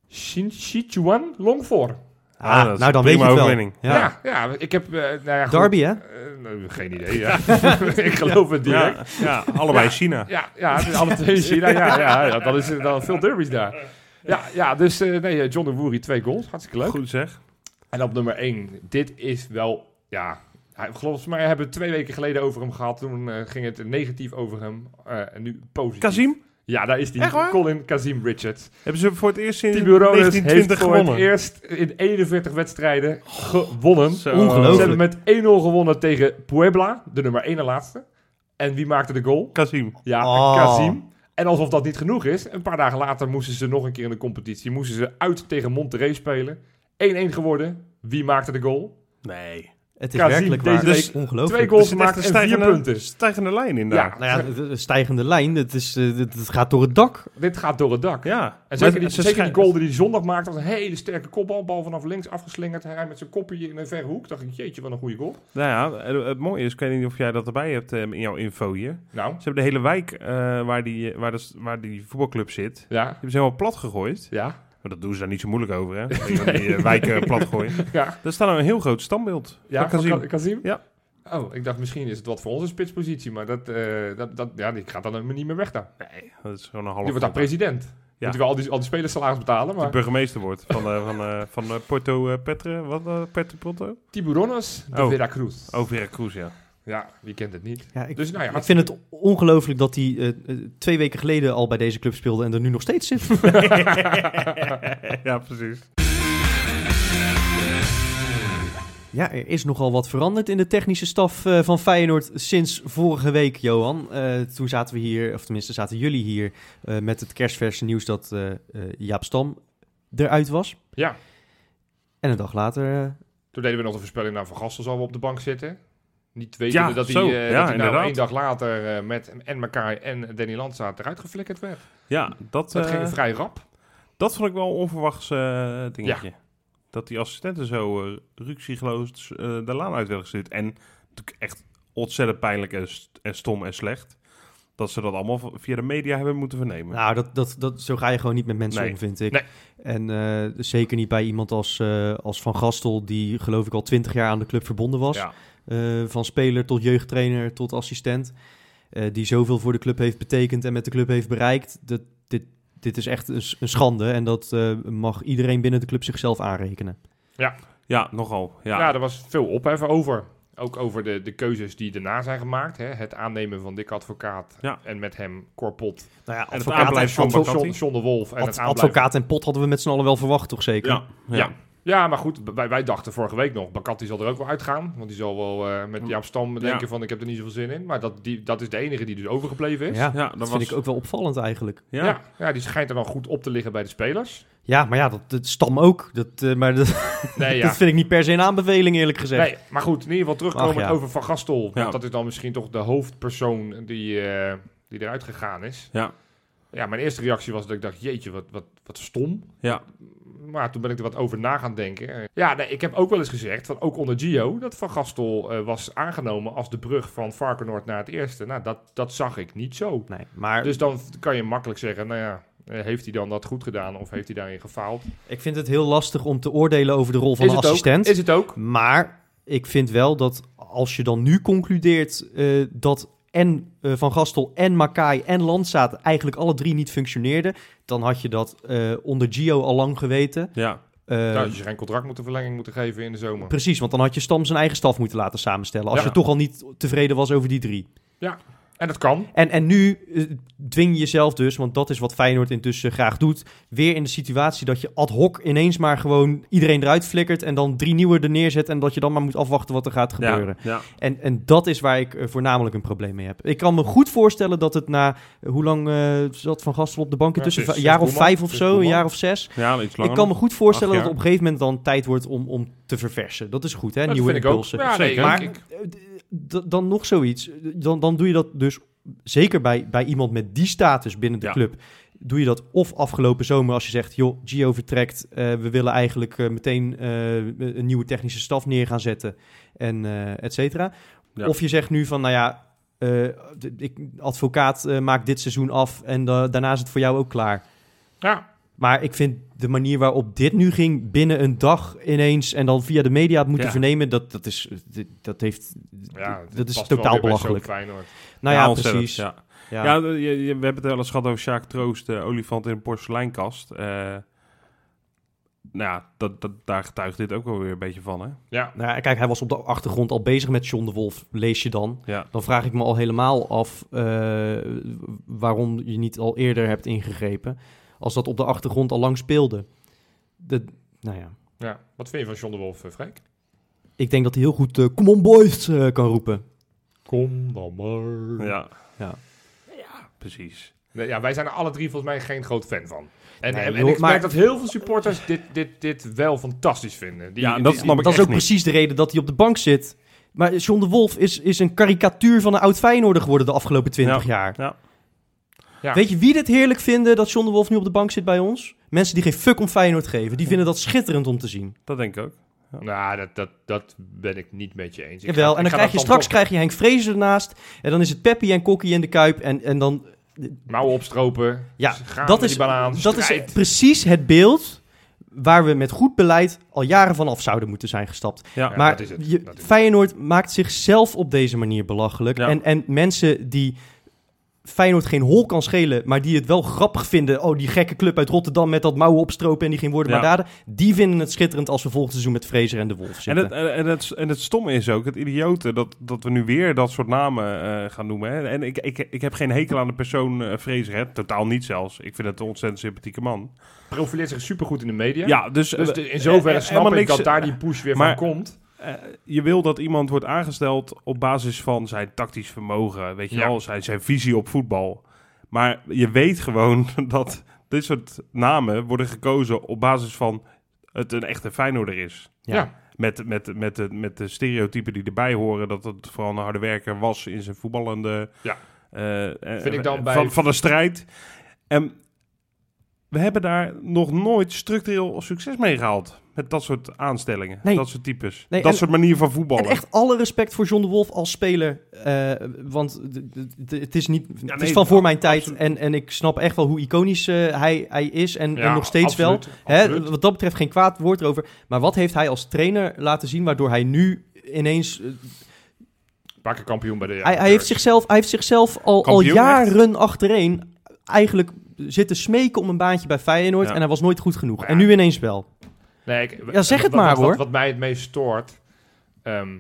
Sichuan Longfor. Ah, dat is nou, dan weet je het wel. Ja. Ja. ja, ik heb... eh, nou ja, goed. Derby, hè? Nou, geen idee, ja. [laughs] [laughs] ik geloof het direct. Ja, ja, allebei China. Ja, ja, het is alle twee in China. Ja, ja, ja, dan is er dan veel derbies daar. Ja, ja dus eh, nee, John de Woerie, twee goals. Hartstikke leuk. Goed zeg. En op nummer 1, dit is wel, ja, volgens mij hebben we twee weken geleden over hem gehad. Toen eh, ging het negatief over hem eh, en nu positief. Kazim, Ja, daar is die. Colin Kazim Richards. hebben ze voor het eerst sinds Tiburones heeft 1920 voor gewonnen. het eerst in 41 wedstrijden gewonnen. Zo. Ongelooflijk. Ze hebben met 1-0 gewonnen tegen Puebla, de nummer 1 en laatste. En wie maakte de goal? Kazim. Ja, Oh. Kazim. En alsof dat niet genoeg is, een paar dagen later moesten ze nog een keer in de competitie. Moesten ze uit tegen Monterrey spelen. 1-1 geworden. Wie maakte de goal? Nee. Het is Kazim werkelijk deze waar. week Dus ongelooflijk. Twee goals gemaakt en vier stijgende, punten. stijgende lijn in daar. Ja, Nou ja, de, de stijgende lijn, het, is, eh, het, het gaat door het dak. dit gaat door het dak. Ja. En zeker, Maar die, ze zeker die goal die hij zondag maakte, was een hele sterke kopbal. Bal vanaf links afgeslingerd. Hij met zijn kopje in een verre hoek. Dacht ik, jeetje, wat een goede goal. Nou ja, het, het mooie is, ik weet niet of jij dat erbij hebt eh, in jouw info hier. Nou, Ze hebben de hele wijk eh, waar, die, waar, de, waar die voetbalclub zit, die ja, hebben ze helemaal plat gegooid. ja, Maar dat doen ze daar niet zo moeilijk over, hè? [laughs] Die eh, wijken plat gooien. [laughs] ja. Daar staat een heel groot standbeeld Ja, van Kazim. Ka- Kazim? Ja. Oh, ik dacht misschien is het wat voor onze spitspositie, maar dat, eh, dat, dat, ja, die gaat dan niet meer weg daar. Nee, dat is gewoon een half Die wordt daar president. Ja. Moet hij wel al die, al die spelers salaris betalen, Die maar... burgemeester wordt van, eh, van, van Porto Petre. Wat? Puerto Porto? Tiburones de Oh. Veracruz. Oh, Veracruz, ja. Ja, wie kent het niet? Ja, ik, Dus nou ja, ik vind het ongelooflijk dat hij eh, eh, twee weken geleden al bij deze club speelde en er nu nog steeds zit. [laughs] ja, precies. Ja, er is nogal wat veranderd in de technische staf eh, van Feyenoord sinds vorige week, Johan. Eh, toen zaten we hier, of tenminste zaten jullie hier, eh, met het kerstverse nieuws dat Jaap Stam eruit was. Ja, En een dag later... toen deden we nog de voorspelling, nou, Van Gastel zal wel op de bank zitten. Niet weten Ja, dat hij, zo. eh, Ja, dat hij nou inderdaad. één dag later eh, met en Makai en Danny Landsaat eruit geflikkerd werd. Ja, dat, Dat eh, ging vrij rap. dat vond ik wel een onverwachts eh, dingetje. Dat die assistenten zo uh, ruksigloos eh, de laan uit werden gestuurd. En natuurlijk echt ontzettend pijnlijk en, st- en stom en slecht. Dat ze dat allemaal via de media hebben moeten vernemen. Nou, dat, dat, dat, zo ga je gewoon niet met mensen Nee. om, vind ik. Nee. En eh, zeker niet bij iemand als, eh, als Van Gastel, die geloof ik al twintig jaar aan de club verbonden was. ja. Eh, van speler tot jeugdtrainer tot assistent. eh, die zoveel voor de club heeft betekend en met de club heeft bereikt. Dat, dit, dit is echt een, een schande en dat eh, mag iedereen binnen de club zichzelf aanrekenen. Ja, nogal. Ja. Ja, er was veel ophef over. Ook over de, de keuzes die daarna zijn gemaakt. Hè? Het aannemen van Dick Advocaat Ja. en met hem Corpot. Nou ja, En het advocaat, aanblijven van Bacardi. John, John de Wolf en ad- het aanblijven. advocaat en pot hadden we met z'n allen wel verwacht, toch zeker? ja. ja. Ja. Ja, maar goed, wij, wij dachten vorige week nog, Bakati zal er ook wel uitgaan. Want die zal wel eh, met Jaap Stam denken Ja. van, ik heb er niet zoveel zin in. Maar dat, die, dat is de enige die dus overgebleven is. Ja, Ja, dat, dat vind ik ook wel opvallend eigenlijk. Ja. Ja. Ja, die schijnt er dan goed op te liggen bij de spelers. Ja, maar ja, dat, dat stam ook. Dat, eh, maar dat, Nee, [laughs] ja. dat vind ik niet per se een aanbeveling, eerlijk gezegd. Nee, maar goed, in ieder geval terugkomen Ach, ja. over Van Gastel. Want dat is dan misschien toch de hoofdpersoon die, eh, die eruit gegaan is. Ja. Ja, mijn eerste reactie was dat ik dacht, jeetje, wat, wat, wat stom. Ja. Maar toen ben ik er wat over na gaan denken. Ja, nee, ik heb ook wel eens gezegd, van, ook onder Gio, dat Van Gastel eh, was aangenomen als de brug van Varkenoord naar het eerste. Nou, dat, dat zag ik niet zo. Nee, maar Dus dan kan je makkelijk zeggen, nou ja, heeft hij dan dat goed gedaan of heeft hij daarin gefaald? ik vind het heel lastig om te oordelen over de rol van een assistent. Ook? Is het ook? Maar ik vind wel dat als je dan nu concludeert eh, dat en eh, Van Gastel en Makai en Landsaat eigenlijk alle drie niet functioneerden, dan had je dat eh, onder Gio al lang geweten. Ja. Eh, nou, als je geen contract moeten verlenging moeten geven in de zomer. Precies, want dan had je Stam zijn eigen staf moeten laten samenstellen. Als Ja. je toch al niet tevreden was over die drie. En dat kan. En, en nu eh, dwing je jezelf dus, want dat is wat Feyenoord intussen graag doet, weer in de situatie dat je ad hoc ineens maar gewoon iedereen eruit flikkert en dan drie nieuwe er neerzet en dat je dan maar moet afwachten wat er gaat gebeuren. Ja. Ja. En, en dat is waar ik eh, voornamelijk een probleem mee heb. Ik kan me goed voorstellen dat het na, eh, hoe lang eh, zat Van Gastel op de bank? Intussen een jaar of vijf of zo, een jaar of zes. ja, iets langer. Ik kan me goed voorstellen dat het op een gegeven moment dan tijd wordt om, om te verversen. Dat is goed, hè? Dat Nieuwe impulsen. Ja, nee. Maar ik- ik- dan nog zoiets. Dan, dan doe je dat dus zeker bij, bij iemand met die status binnen de Ja. club. Doe je dat of afgelopen zomer als je zegt... joh, Gio vertrekt, eh, we willen eigenlijk eh, meteen eh, een nieuwe technische staf neer gaan zetten... en et cetera. Ja. Of je zegt nu van, nou ja... ik, advocaat maakt dit seizoen af en da- daarna is het voor jou ook klaar. ja, Maar ik vind de manier waarop dit nu ging, binnen een dag ineens en dan via de media het moeten Ja. vernemen, dat, dat, is, dat, dat heeft, ja, dat is totaal belachelijk. Nou ja, precies. Ja. Ja. We hebben het wel eens gehad over Sjaak Troost, de olifant in een porseleinkast. Eh nou ja, dat, dat, daar getuigt dit ook wel weer een beetje van, hè? Ja, Nou ja, kijk, hij was op de achtergrond al bezig met John de Wolf, lees je dan. Ja. Dan vraag ik me al helemaal af eh, waarom je niet al eerder hebt ingegrepen, als dat op de achtergrond al lang speelde. De, nou ja, ja. Wat vind je van John de Wolf, eh, Freek? ik denk dat hij heel goed eh, come on boys eh, kan roepen. Kom dan maar. Ja. Ja. Ja, precies. Nee, ja, wij zijn er alle drie volgens mij geen groot fan van. En, Nee, en, en joh, ik maar- merk dat heel veel supporters dit, dit, dit wel fantastisch vinden. Die, Ja, dat die- snap ik Dat is ook niet. precies de reden dat hij op de bank zit. Maar John de Wolf is, is een karikatuur van een oud Feyenoorder geworden de afgelopen twintig jaar. Ja. Ja. Weet je wie dit heerlijk vinden dat John de Wolf nu op de bank zit bij ons? Mensen die geen fuck om Feyenoord geven. Die vinden dat schitterend om te zien. Dat denk ik ook. Nou, dat, dat, dat ben ik niet met je eens. Ik Jawel, ga- en dan krijg je straks krijg je Henk Vrezer ernaast. En dan is het Peppi en Kokkie in de Kuip. En, en dan... Mouwen opstropen. Ja, gaan dat is, die banaan, dat is precies het beeld waar we met goed beleid al jaren van af zouden moeten zijn gestapt. Ja. Ja, maar dat is het, je- dat is het. Feyenoord maakt zichzelf op deze manier belachelijk. Ja. En, en mensen die Feyenoord geen hol kan schelen, maar die het wel grappig vinden. Oh, die gekke club uit Rotterdam met dat mouwen opstropen en die geen woorden Ja. maar daden. Die vinden het schitterend als we volgend seizoen met Fraser en de Wolf En zitten. het, en, en, het, en het stomme is ook, het idiote, dat, dat we nu weer dat soort namen eh, gaan noemen. Hè. En ik, ik, ik heb geen hekel aan de persoon eh Fraser, hè. totaal niet zelfs. Ik vind het een ontzettend sympathieke man. profileert zich supergoed in de media. Ja, dus, Dus eh, de- in zoverre eh, snap ik niks, dat daar die push weer maar- van komt. Eh, je wil dat iemand wordt aangesteld op basis van zijn tactisch vermogen, weet je Ja. wel, zijn, zijn visie op voetbal. Maar je weet gewoon [laughs] dat dit soort namen worden gekozen op basis van het een echte Feyenoorder is. Ja. Ja. Met, met, met, de, met de stereotypen die erbij horen. Dat het vooral een harde werker was in zijn voetballende... Ja. eh, eh, Vind ik dan bij- van, van de strijd. En we hebben daar nog nooit structureel succes mee gehaald. Met dat soort aanstellingen. Nee. Dat soort types. Nee, dat en- soort manier van voetballen. En echt alle respect voor John de Wolf als speler. eh, want het is, niet, het nee, is van voor mijn absoluut. tijd. En, en ik snap echt wel hoe iconisch eh, hij, hij is. En, nog steeds wel. absoluut, Hè, wat dat betreft geen kwaad woord erover. Maar wat heeft hij als trainer laten zien waardoor hij nu ineens... keer kampioen bij de hij, hij, heeft zichzelf, hij heeft zichzelf al, al jaren achtereen eigenlijk zitten smeken om een baantje bij Feyenoord en hij was nooit goed genoeg. En nu ineens wel. Nee, ik- Ja, zeg het wat- maar, wat, hoor. Wat, mij het meest stoort... ehm,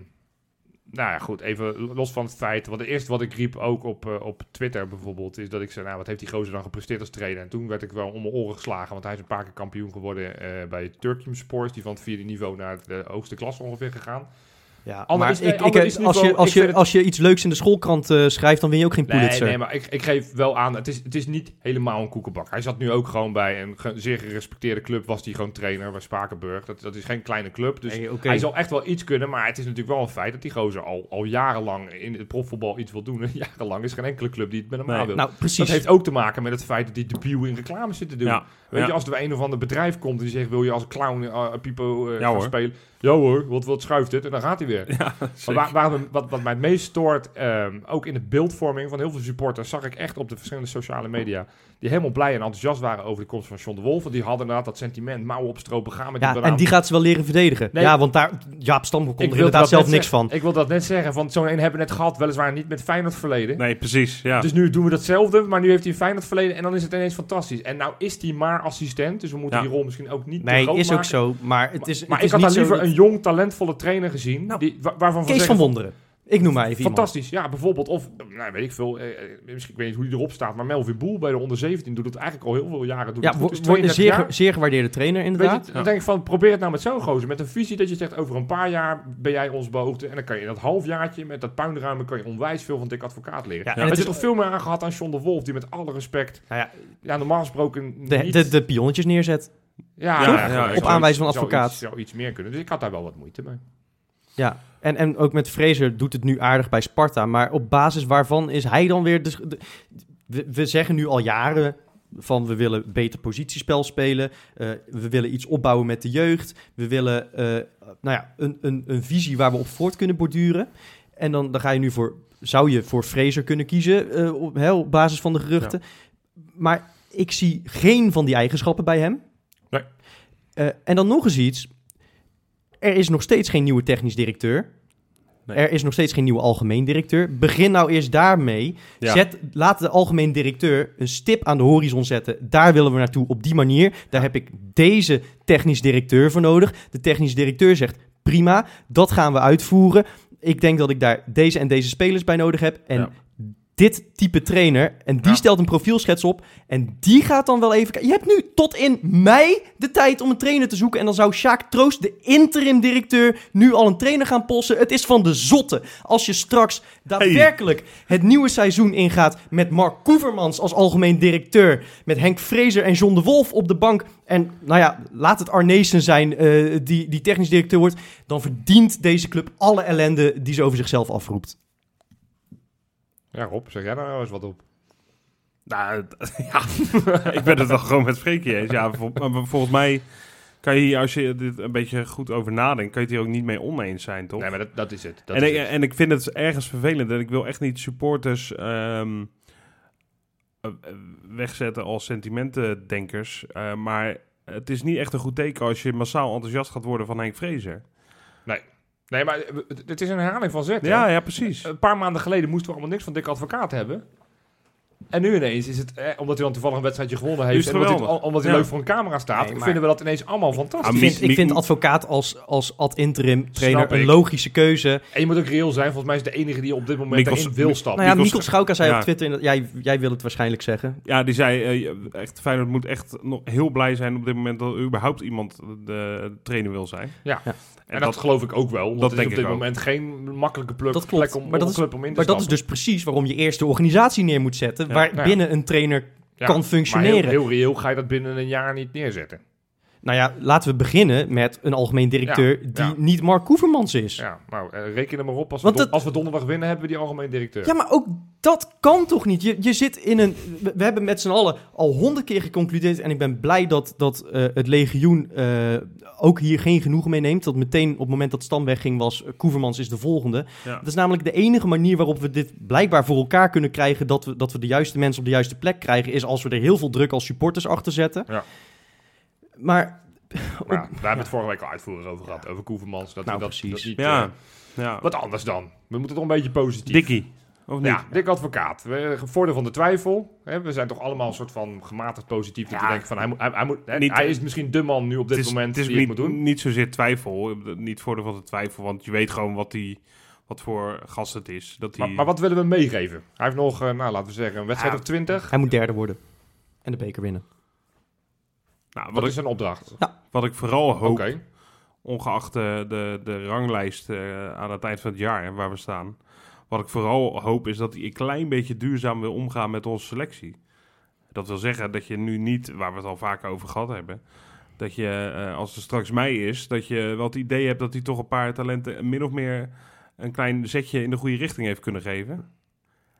nou ja, goed, even los van het feit... Want het eerste wat ik riep ook op, eh, op Twitter bijvoorbeeld... is dat ik zei, nou, wat heeft die gozer dan gepresteerd als trainer? En toen werd ik wel om mijn oren geslagen... want hij is een paar keer kampioen geworden eh, bij Turkium Sports... die van het vierde niveau naar de hoogste klasse ongeveer gegaan. Ja, Ander maar is- ik, nee, ik, is als, je, als, je, het- als je iets leuks in de schoolkrant eh, schrijft, dan win je ook geen Nee, Pulitzer. nee, maar ik, ik geef wel aan, het is, het is niet helemaal een koekenbak. Hij zat nu ook gewoon bij een ge- zeer gerespecteerde club, was hij gewoon trainer bij Spakenburg. Dat, dat is geen kleine club, dus Nee, hij zal echt wel iets kunnen. Maar het is natuurlijk wel een feit dat die gozer al, al jarenlang in het profvoetbal iets wil doen. En [laughs] jarenlang is geen enkele club die het met hem Nee. aan wil. Nou, precies. dat heeft ook te maken met het feit dat hij debiel in reclame zit te doen. Ja, Weet ja. je, als er een of ander bedrijf komt en die zegt, wil je als clown uh, Pipo Ja, gaan hoor. spelen? Ja hoor, wat, wat schuift het? En dan gaat hij weer. [laughs] Ja, Maar zeker. waar, waar we- wat, wat mij het meest stoort, ehm, ook in de beeldvorming van heel veel supporters, zag ik echt op de verschillende sociale media, die helemaal blij en enthousiast waren over de komst van John de Wolf. Want die hadden inderdaad dat sentiment, mouwen opstropen, gaan met die ja, banaan. en die gaat ze wel leren verdedigen. Nee. Ja, want daar, Jaap Stam kon er inderdaad dat zelf niks zeggen. van. Ik wil dat net zeggen, want zo'n een hebben we net gehad, weliswaar niet met Feyenoord verleden. Nee, precies. Ja. Dus nu doen we datzelfde, maar nu heeft hij een Feyenoord verleden en dan is het ineens fantastisch. En nou is hij maar assistent, dus we moeten Ja. die rol misschien ook niet te Nee, groot is ook zo. Maar het is, Maar het ik is had niet daar liever dat- een jong, talentvolle trainer gezien, Nou, die, wa- waarvan Kees zeggen van Wonderen. Ik noem maar even iemand. Fantastisch, ja, bijvoorbeeld. Of, nou, weet ik veel, eh, eh, misschien, ik weet niet hoe die erop staat, maar Melvin Boel bij de onder 17 doet het eigenlijk al heel veel jaren. Doet Ja, het goed, wordt een 32 zeer, jaar. zeer gewaardeerde trainer Weet je, inderdaad. dan denk ik van, probeer het nou met zo'n gozer. Met een visie dat je zegt, over een paar jaar ben jij ons beoogde. En dan kan je in dat halfjaartje met dat puinruimen kan je onwijs veel van dik advocaat leren. Ja, Ja, en het het is toch veel meer aangehad aan John de Wolf, die met alle respect, Nou ja, ja, normaal gesproken de, niet... de, de pionnetjes neerzet. ja, ja, Op zou aanwijzing van zou advocaat. iets- Zou iets meer kunnen. Dus ik had daar wel wat moeite mee. Ja, en, en ook met Fraser doet het nu aardig bij Sparta. Maar op basis waarvan is hij dan weer... De, de- we, we zeggen nu al jaren van we willen beter positiespel spelen. eh, we willen iets opbouwen met de jeugd. We willen eh, nou ja, een, een, een visie waar we op voort kunnen borduren. En dan, dan ga je nu voor... Zou je voor Fraser kunnen kiezen eh, op, hè, op basis van de geruchten. Maar ik zie geen van die eigenschappen bij hem. Nee. En dan nog eens iets. Er is nog steeds geen nieuwe technisch directeur. Nee. Er is nog steeds geen nieuwe algemeen directeur. Begin nou eerst daarmee. Ja. Zet, laat de algemeen directeur een stip aan de horizon zetten. Daar willen we naartoe op die manier. Daar heb ik deze technisch directeur voor nodig. De technisch directeur zegt prima, dat gaan we uitvoeren. Ik denk dat ik daar deze en deze spelers bij nodig heb. En Ja. Dit type trainer. En die Ja. stelt een profielschets op. En die gaat dan wel even... Je hebt nu tot in mei de tijd om een trainer te zoeken. En dan zou Sjaak Troost, de interim directeur, nu al een trainer gaan posten. Het is van de zotte. Als je straks daadwerkelijk het nieuwe seizoen ingaat met Mark Koevermans als algemeen directeur. Met Henk Vrezer en John de Wolf op de bank. En nou ja, laat het Arnezen zijn eh, die, die technisch directeur wordt. Dan verdient deze club alle ellende die ze over zichzelf afroept. Ja, Rob, zeg jij daar nou eens wat op? Nou, [laughs] ja, ik ben het wel gewoon met Freekie eens. Ja, vol- volgens mij kan je hier, als je dit een beetje goed over nadenkt, kan je het hier ook niet mee oneens zijn, toch? Nee, maar dat, dat is het. Dat en, is ik, het. en ik vind het ergens vervelend en ik wil echt niet supporters ehm, eh, wegzetten als sentimentendenkers. eh, maar het is niet echt een goed teken als je massaal enthousiast gaat worden van Henk Vrezer. Nee, maar eh, het- is een herhaling van zet. hè? Ja, ja, precies. Een paar maanden geleden moesten we allemaal niks van dikke advocaat hebben. En nu ineens is het, eh, omdat hij dan toevallig een wedstrijdje gewonnen heeft... en omdat hij, omdat hij Ja. leuk voor een camera staat... Nee, maar- vinden we dat ineens allemaal fantastisch. Ah, Ik Mis- vind, ik vind advocaat als, als ad interim trainer Snap een ik. logische keuze. En je moet ook reëel zijn. Volgens mij is de enige die op dit moment Mikkel- erin wil stappen. Nou ja, Mikkel Schauka zei ja. op Twitter, dat- jij, jij wil het waarschijnlijk zeggen. Ja, die zei eh, je- echt Feyenoord moet echt nog heel blij zijn op dit moment dat er überhaupt iemand de trainer wil zijn. Ja. Ja. En, En dat, dat, geloof ik ook wel. Want dat het is denk op dit ik ook. moment geen makkelijke plek, Dat klopt. plek om, Maar om dat een is- club om in te Maar dat is dus precies waarom je eerst de organisatie neer moet zetten, Ja. waar Ja. binnen een trainer Ja, kan Maar functioneren. heel, heel reëel ga je dat binnen een jaar niet neerzetten. Nou ja, laten we beginnen met een algemeen directeur Ja, die ja. niet Mark Koevermans is. Ja. Ja, nou, eh, reken er maar op. Als we, als we donderdag winnen, hebben we die algemeen directeur. maar ook dat kan toch niet? Je, je zit in een... We, we hebben met z'n allen al honderd keer geconcludeerd en ik ben blij dat, dat eh, het legioen eh, ook hier geen genoegen mee neemt. Dat meteen op het moment dat Stam wegging was, eh, Koevermans is de volgende. Ja. Dat is namelijk de enige manier waarop we dit blijkbaar voor elkaar kunnen krijgen. Dat we, dat we de juiste mensen op de juiste plek krijgen. Is als we er heel veel druk als supporters achter zetten. Ja. Maar. Maar [laughs] ja, daar hebben we het vorige week al uitvoerig over gehad. Over Koevermans. Dat, Nou, dat, precies. dat niet, ja, eh, ja. wat anders dan. We moeten toch een beetje positief. Dikkie. Of niet? Ja, dik advocaat. We, voordeel van de twijfel. Hè, we zijn toch allemaal een soort van gematigd positief. Dat Ja. we denken van, hij, moet, hij, hij, moet, hè, Niet- hij is misschien de man nu op dit het is, moment het is die niet, het moet doen. niet zozeer twijfel. Niet voordeel van de twijfel, want je weet gewoon wat, die, wat voor gast het is. Dat die, Maar, maar wat willen we meegeven? Hij heeft nog, eh, nou laten we zeggen, een wedstrijd Ja. of twintig. Hij moet derde worden. En de beker winnen. Nou, wat, ik, is een opdracht? wat ik vooral hoop, Oké. ongeacht de, de, de ranglijst eh, aan het eind van het jaar en waar we staan. Wat ik vooral hoop is dat hij een klein beetje duurzaam wil omgaan met onze selectie. Dat wil zeggen dat je nu niet, waar we het al vaker over gehad hebben, dat je eh, als er straks mei is, dat je wel het idee hebt dat hij toch een paar talenten min of meer een klein zetje in de goede richting heeft kunnen geven.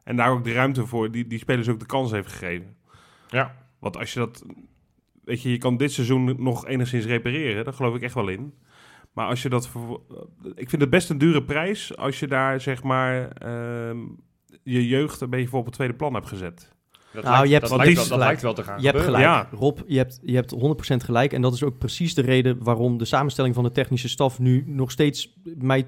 En daar ook de ruimte voor, die, die spelers ook de kans heeft gegeven. Ja. Want als je dat, weet je, je kan dit seizoen nog enigszins repareren, daar geloof ik echt wel in. Maar als je dat, voor- ik vind het best een dure prijs als je daar zeg maar ehm, je jeugd een beetje voor op het tweede plan hebt gezet. Dat, Nou, lijkt, je hebt- dat, lijkt, wel, dat lijkt wel te gaan Je hebt gebeuren. gelijk. Ja. Rob, je hebt, je hebt 100% gelijk. En dat is ook precies de reden waarom de samenstelling van de technische staf nu nog steeds mij.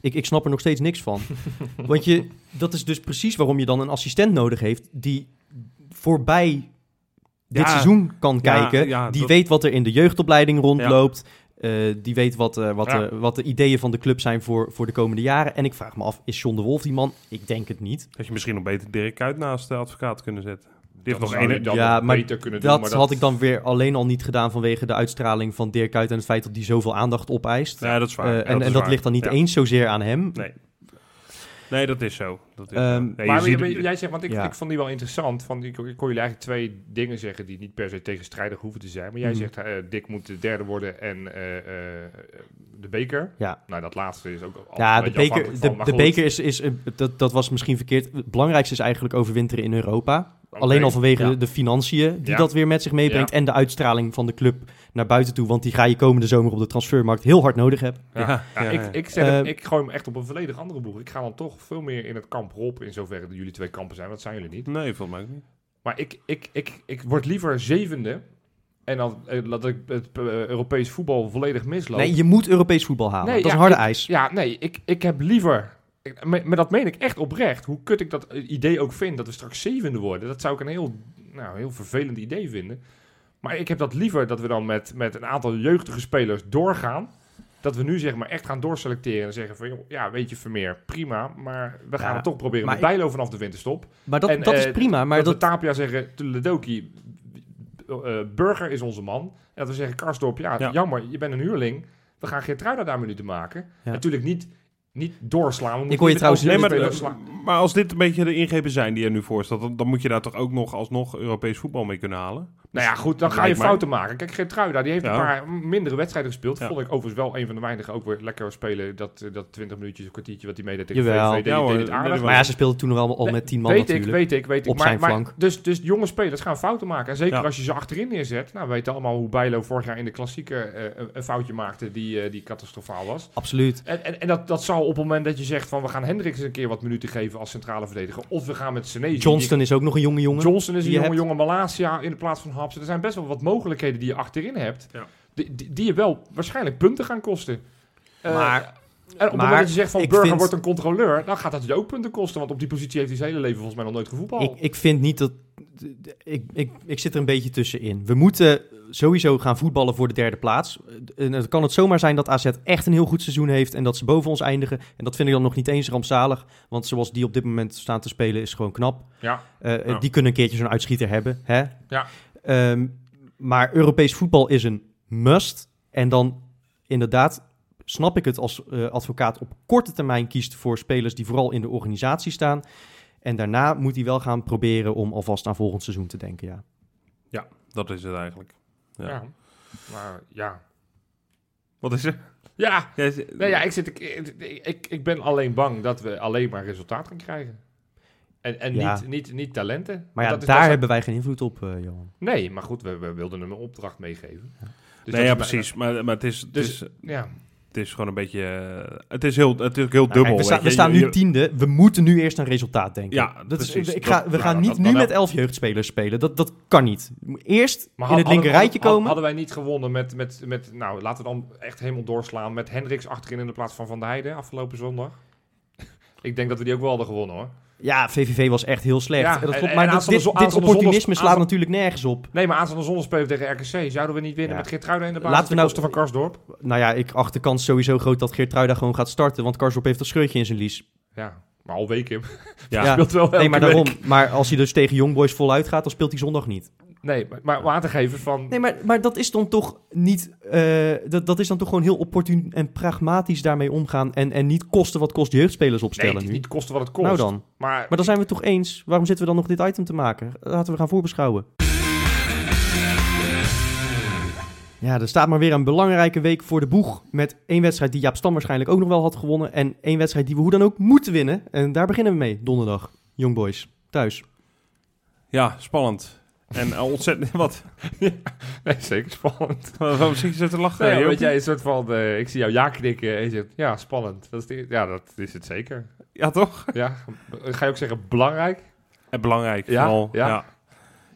Ik, ik snap er nog steeds niks van. [laughs] Want je, dat is dus precies waarom je dan een assistent nodig heeft die voorbij dit Ja. seizoen kan Ja, kijken. ja, die dat- weet wat er in de jeugdopleiding rondloopt. eh, die weet wat, eh, wat, Ja. eh, wat de ideeën van de club zijn voor, voor de komende jaren. En ik vraag me af, is John de Wolf die man? Ik denk het niet. Dat je misschien nog beter Dirk Kuyt naast de advocaat kunnen zetten. Die heeft Dat nog Ja, maar beter kunnen doen. Dat, maar had ik dan weer alleen al niet gedaan vanwege de uitstraling van Dirk Kuyt en het feit dat hij zoveel aandacht opeist. Ja, dat is waar. Eh, Ja, en en is dat waar. ligt dan niet Ja. eens zozeer aan hem. Nee. Nee, dat is zo. Dat is Ehm, zo. Nee, je maar jij- zegt, want ik, Ja. ik vond die wel interessant. Van, ik, ik kon jullie eigenlijk twee dingen zeggen die niet per se tegenstrijdig hoeven te zijn. Maar jij Mhm. zegt, eh Dick moet de derde worden en eh, eh, de beker. Ja. Nou, dat laatste is ook altijd Ja, een de beker, de, beker is, is dat, dat was misschien verkeerd. Het belangrijkste is eigenlijk overwinteren in Europa. Alleen al vanwege Ja. de, financiën die Ja. dat weer met zich meebrengt. En de uitstraling van de club naar buiten toe. Want die ga je komende zomer op de transfermarkt heel hard nodig hebben. Ja, Ja, ja, ik, ja. ik, zet hem- Eh, ik gooi hem echt op een volledig andere boeg. Ik ga dan toch veel meer in het kamp Rob, in zoverre dat jullie twee kampen zijn. Dat zijn jullie niet. Nee, volgens mij ook niet. Maar ik, ik, ik, ik word liever zevende. En dan eh, dat ik het eh, Europees voetbal volledig misloop. Nee, je moet Europees voetbal halen. Nee, dat is een harde ik- eis. Ja, nee, ik, ik heb liever... maar, maar dat meen ik echt oprecht. Hoe kut ik dat idee ook vind, dat we straks zevende worden. Dat zou ik een heel, nou, heel vervelend idee vinden. Maar ik heb dat liever dat we dan met, met een aantal jeugdige spelers doorgaan. Dat we nu zeg maar echt gaan doorselecteren en zeggen van... joh, ja, weet je, Vermeer, prima. Maar we gaan Ja, het toch proberen met Bijlo vanaf de winterstop. Maar dat, En, dat is eh, prima. Maar dat, dat, we Tapia zeggen, Tuledoki, eh, Burger is onze man. En dat we zeggen, Karsdorp, ja, Ja. jammer, je bent een huurling. We gaan Geertruida daar minuten maken. Ja. Natuurlijk niet, niet doorslaan. We moeten hoor je trouwens- Nee, maar, maar als dit een beetje de ingrepen zijn die er nu voor staat, dan, dan moet je daar toch ook nog alsnog Europees voetbal mee kunnen halen. Nou ja, goed, dan ga je fouten maken. Kijk, Geertruida, die heeft Ja. een paar mindere wedstrijden gespeeld. Ja. Vond ik overigens wel een van de weinigen ook weer lekker spelen. Dat, eh, dat 20 minuutjes, een kwartiertje wat hij meedeed tegen Jawel. VVV, Ja, hoor, deed het dat aardig. deed maar ja, ze speelden toen nog wel al met tien man weet natuurlijk. ik, weet ik, weet ik. Op maar, zijn maar flank. Dus, dus jonge spelers gaan fouten maken. En zeker Ja. als je ze achterin neerzet. Nou, we weten allemaal hoe Bijlo vorig jaar in de klassieker eh, een, een foutje maakte die, eh, die catastrofaal was. Absoluut. En, en, en dat, dat zou op het moment dat je zegt van we gaan Hendricks een keer wat minuten geven als centrale verdediger. Of we gaan met Senezi. Johnston is ook nog een jonge jongen. Johnston is een jonge hebt. jonge Malasia in de plaats van Haps. Er zijn best wel wat mogelijkheden die je achterin hebt. Ja. Die, die, die je wel waarschijnlijk punten gaan kosten. Eh, Maar- en op het moment dat je zegt van Burger vind- wordt een controleur, dan gaat dat je ook punten kosten. Want op die positie heeft hij zijn hele leven volgens mij nog nooit gevoetbald. Ik, ik vind niet dat. Ik, ik, ik zit er een beetje tussenin. We moeten sowieso gaan voetballen voor de derde plaats. En het kan het zomaar zijn dat AZ echt een heel goed seizoen heeft en dat ze boven ons eindigen. En dat vind ik dan nog niet eens rampzalig. Want zoals die op dit moment staan te spelen is gewoon knap. Ja. Eh, Ja. Die kunnen een keertje zo'n uitschieter hebben. Hè? Ja. Ehm, maar Europees voetbal is een must. En dan inderdaad snap ik het als eh, advocaat op korte termijn kiest voor spelers die vooral in de organisatie staan. En daarna moet hij wel gaan proberen om alvast aan volgend seizoen te denken. Ja. Dat is het eigenlijk. Ja. Ja. Maar ja. Wat is er? Ja, Ja, nee, ja ik, zit, ik, ik, ik ben alleen bang dat we alleen maar resultaat gaan krijgen. En, en Ja. niet, niet, niet talenten. Maar ja, Dat is- daar is- hebben wij geen invloed op, eh, Johan. Nee, maar goed, we, we wilden hem een opdracht meegeven. Dus dat nee, ja, is precies. Maar, maar het, is, het, Dus- is, Ja, het is gewoon een beetje... eh, Het is heel, het is ook heel Nou, dubbel. kijk, we, we staan nu tiende. We moeten nu eerst aan resultaat denken. Ja, dat is, precies. ik ga, Dat- we nou, gaan dat- niet dat nu met elf jeugdspelers spelen. Dat, dat kan niet. Eerst maar in het linker rijtje hadden, komen. Hadden wij niet gewonnen met, met, met, nou laten we dan echt helemaal doorslaan, met Hendricks achterin in de plaats van Van der Heijden afgelopen zondag? [laughs] ik denk dat we die ook wel hadden gewonnen hoor. Ja, VVV was echt heel slecht. Ja, dat klopt, maar dit, dit opportunisme slaat natuurlijk nergens op. Nee, maar aanstaande zondag spelen tegen RKC. Zouden we niet winnen Ja. met Geertruiden in de basis? Laten we nou- van Karsdorp? Nou ja, ik acht de kans sowieso groot dat Geertruida gewoon gaat starten. Want Karsdorp heeft een scheurtje in zijn lies. Ja, maar al weken. [laughs] Ja. Ja. speelt wel Nee, maar week. daarom. Maar als hij dus tegen Young Boys voluit gaat, dan speelt hij zondag niet. Nee, maar, maar om aan te geven van... Nee, maar, maar dat is dan toch niet... eh, dat, dat is dan toch gewoon heel opportun en pragmatisch daarmee omgaan. En, en niet kosten wat kost jeugdspelers nee, opstellen is nu. niet kosten wat het kost. Nou dan. Maar, Maar dan zijn we het toch eens. Waarom zitten we dan nog dit item te maken? Laten we gaan voorbeschouwen. Ja, er staat maar weer een belangrijke week voor de boeg. Met één wedstrijd die Jaap Stam waarschijnlijk ook nog wel had gewonnen. En één wedstrijd die we hoe dan ook moeten winnen. En daar beginnen we mee, donderdag. Young Boys, thuis. Ja, spannend. En eh, ontzettend... [laughs] Wat? nee, zeker spannend. [laughs] Waarom zit je zo te lachen? Nee, weet jij, een soort van... eh, ik zie jou ja knikken en je zegt... Ja, spannend. Dat is de- ja, dat is het zeker. Ja, toch? Ja, ga je ook zeggen belangrijk? En belangrijk. Ja, vooral. ja. Ja.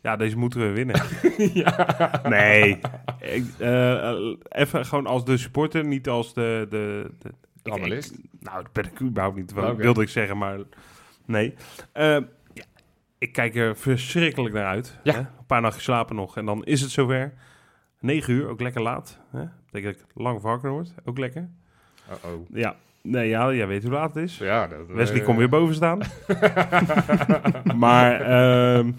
ja. deze moeten we winnen. [laughs] ja. Nee. Ik, eh, eh, even gewoon als de supporter, niet als de... de, de De analist? Ik- nou, dat ben ik überhaupt niet. Wilde ik zeggen, maar nee. Eh, ja, ik kijk er verschrikkelijk naar uit. Ja. Hè? Een paar nachten slapen nog en dan is het zover. 9 uur, ook lekker laat. Hè? Betekent dat ik lang wakker word. Ook lekker. Uh-oh. Ja. Nee, ja, jij weet hoe laat het is. Ja, dat, Wesley eh, komt weer boven staan. [laughs] maar, ehm,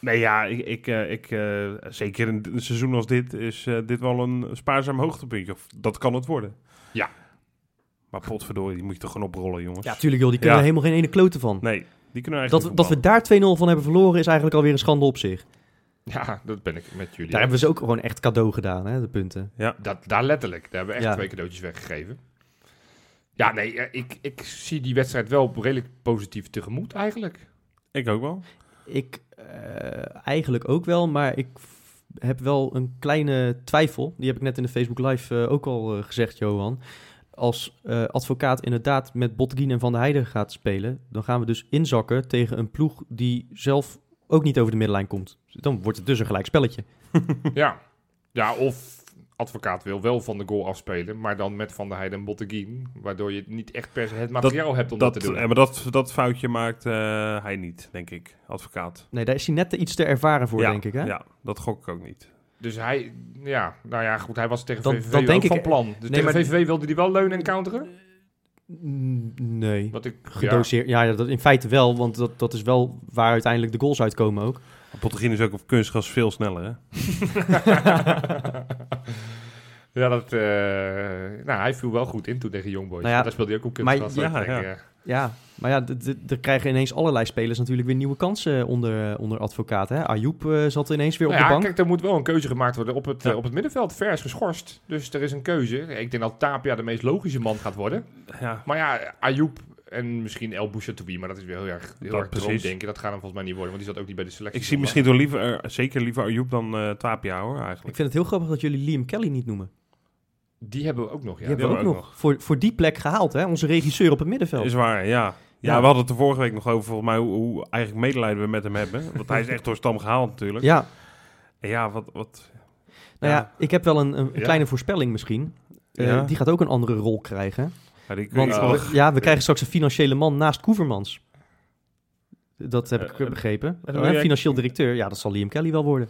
nee ja, ik, ik, eh, ik, eh, zeker in een seizoen als dit is eh, dit wel een spaarzaam hoogtepuntje. Of dat kan het worden. Ja. Maar potverdorie, die moet je toch gewoon oprollen, jongens. Ja, tuurlijk joh, die kunnen Ja. er helemaal geen ene klote van. Nee, die kunnen we Dat, dat we daar 2-0 van hebben verloren is eigenlijk alweer een schande op zich. Ja, dat ben ik met jullie. Daar hebben we ze ook gewoon echt cadeau gedaan, hè, de punten. Dat, daar letterlijk. Daar hebben we echt Ja. twee cadeautjes weggegeven. Ja, nee, eh, ik, ik zie die wedstrijd wel redelijk positief tegemoet eigenlijk. Ik ook wel. Ik eh, eigenlijk ook wel, maar ik heb wel een kleine twijfel. Die heb ik net in de Facebook Live eh, ook al gezegd, Johan. Als eh, advocaat inderdaad met Botteguin en Van der Heijden gaat spelen... dan gaan we dus inzakken tegen een ploeg die zelf ook niet over de middenlijn komt. Dan wordt het dus een gelijk spelletje. [laughs] ja. ja, of advocaat wil wel van de goal afspelen, maar dan met Van der Heijden en Botteguin. Waardoor je niet echt per se het materiaal hebt om dat, Dat, te doen. maar dat, dat foutje maakt eh, hij niet, denk ik, advocaat. Nee, daar is hij net iets te ervaren voor, ja, denk ik. Hè? Ja, dat gok ik ook niet. Dus hij, ja, nou ja, goed, hij was tegen Dan- VVV dan ook denk ik- van plan. Dus tegen maar- VVV wilde hij wel leunen en counteren? Nee. Wat ik, Gedoseerd. Ja, ja, dat in feite wel, want dat, dat is wel waar uiteindelijk de goals uitkomen ook. Bottegien is ook op kunstgras veel sneller, hè? [laughs] [laughs] ja, dat, eh, nou, hij viel wel goed in toen tegen Young Boys. Nou ja, daar speelde hij ook op kunstgras. ja, Ik denk, ja. Ja, maar ja, er krijgen ineens allerlei spelers natuurlijk weer nieuwe kansen onder, onder advocaat. Hè? Ayoub eh, zat ineens weer op Nou de ja, bank. kijk, er moet wel een keuze gemaakt worden op het, Ja. eh, op het middenveld. Ver is geschorst, dus er is een keuze. Ik denk dat Tapia de meest logische man gaat worden. Ja, Maar ja, Ayoub en misschien El Bouchatoui, maar dat is weer heel erg, heel Dat erg precies. denken. Dat gaat hem volgens mij niet worden, want die zat ook niet bij de selectie. ik zie misschien toch liever, zeker liever Ayoub dan eh Tapia, hoor, Ik eigenlijk. vind het heel grappig dat jullie Liam Kelly niet noemen. Die hebben we ook nog, ja. die hebben we ook nog voor, voor die plek gehaald, hè? onze regisseur op het middenveld. Is waar, ja. Ja, Ja. we hadden het er vorige week nog over, volgens mij, hoe, hoe eigenlijk medelijden we met hem hebben. Want hij is echt door Stam gehaald, natuurlijk. Ja, En ja, wat... wat nou ja, Ja. ik heb wel een, een Ja. kleine voorspelling misschien. Eh. Die gaat ook een andere rol krijgen. ja, die, Want we- ja, we krijgen straks een financiële man naast Koevermans. Dat heb Eh, ik eh, begrepen. eh, Een oh, financieel directeur, ja, dat zal Liam Kelly wel worden.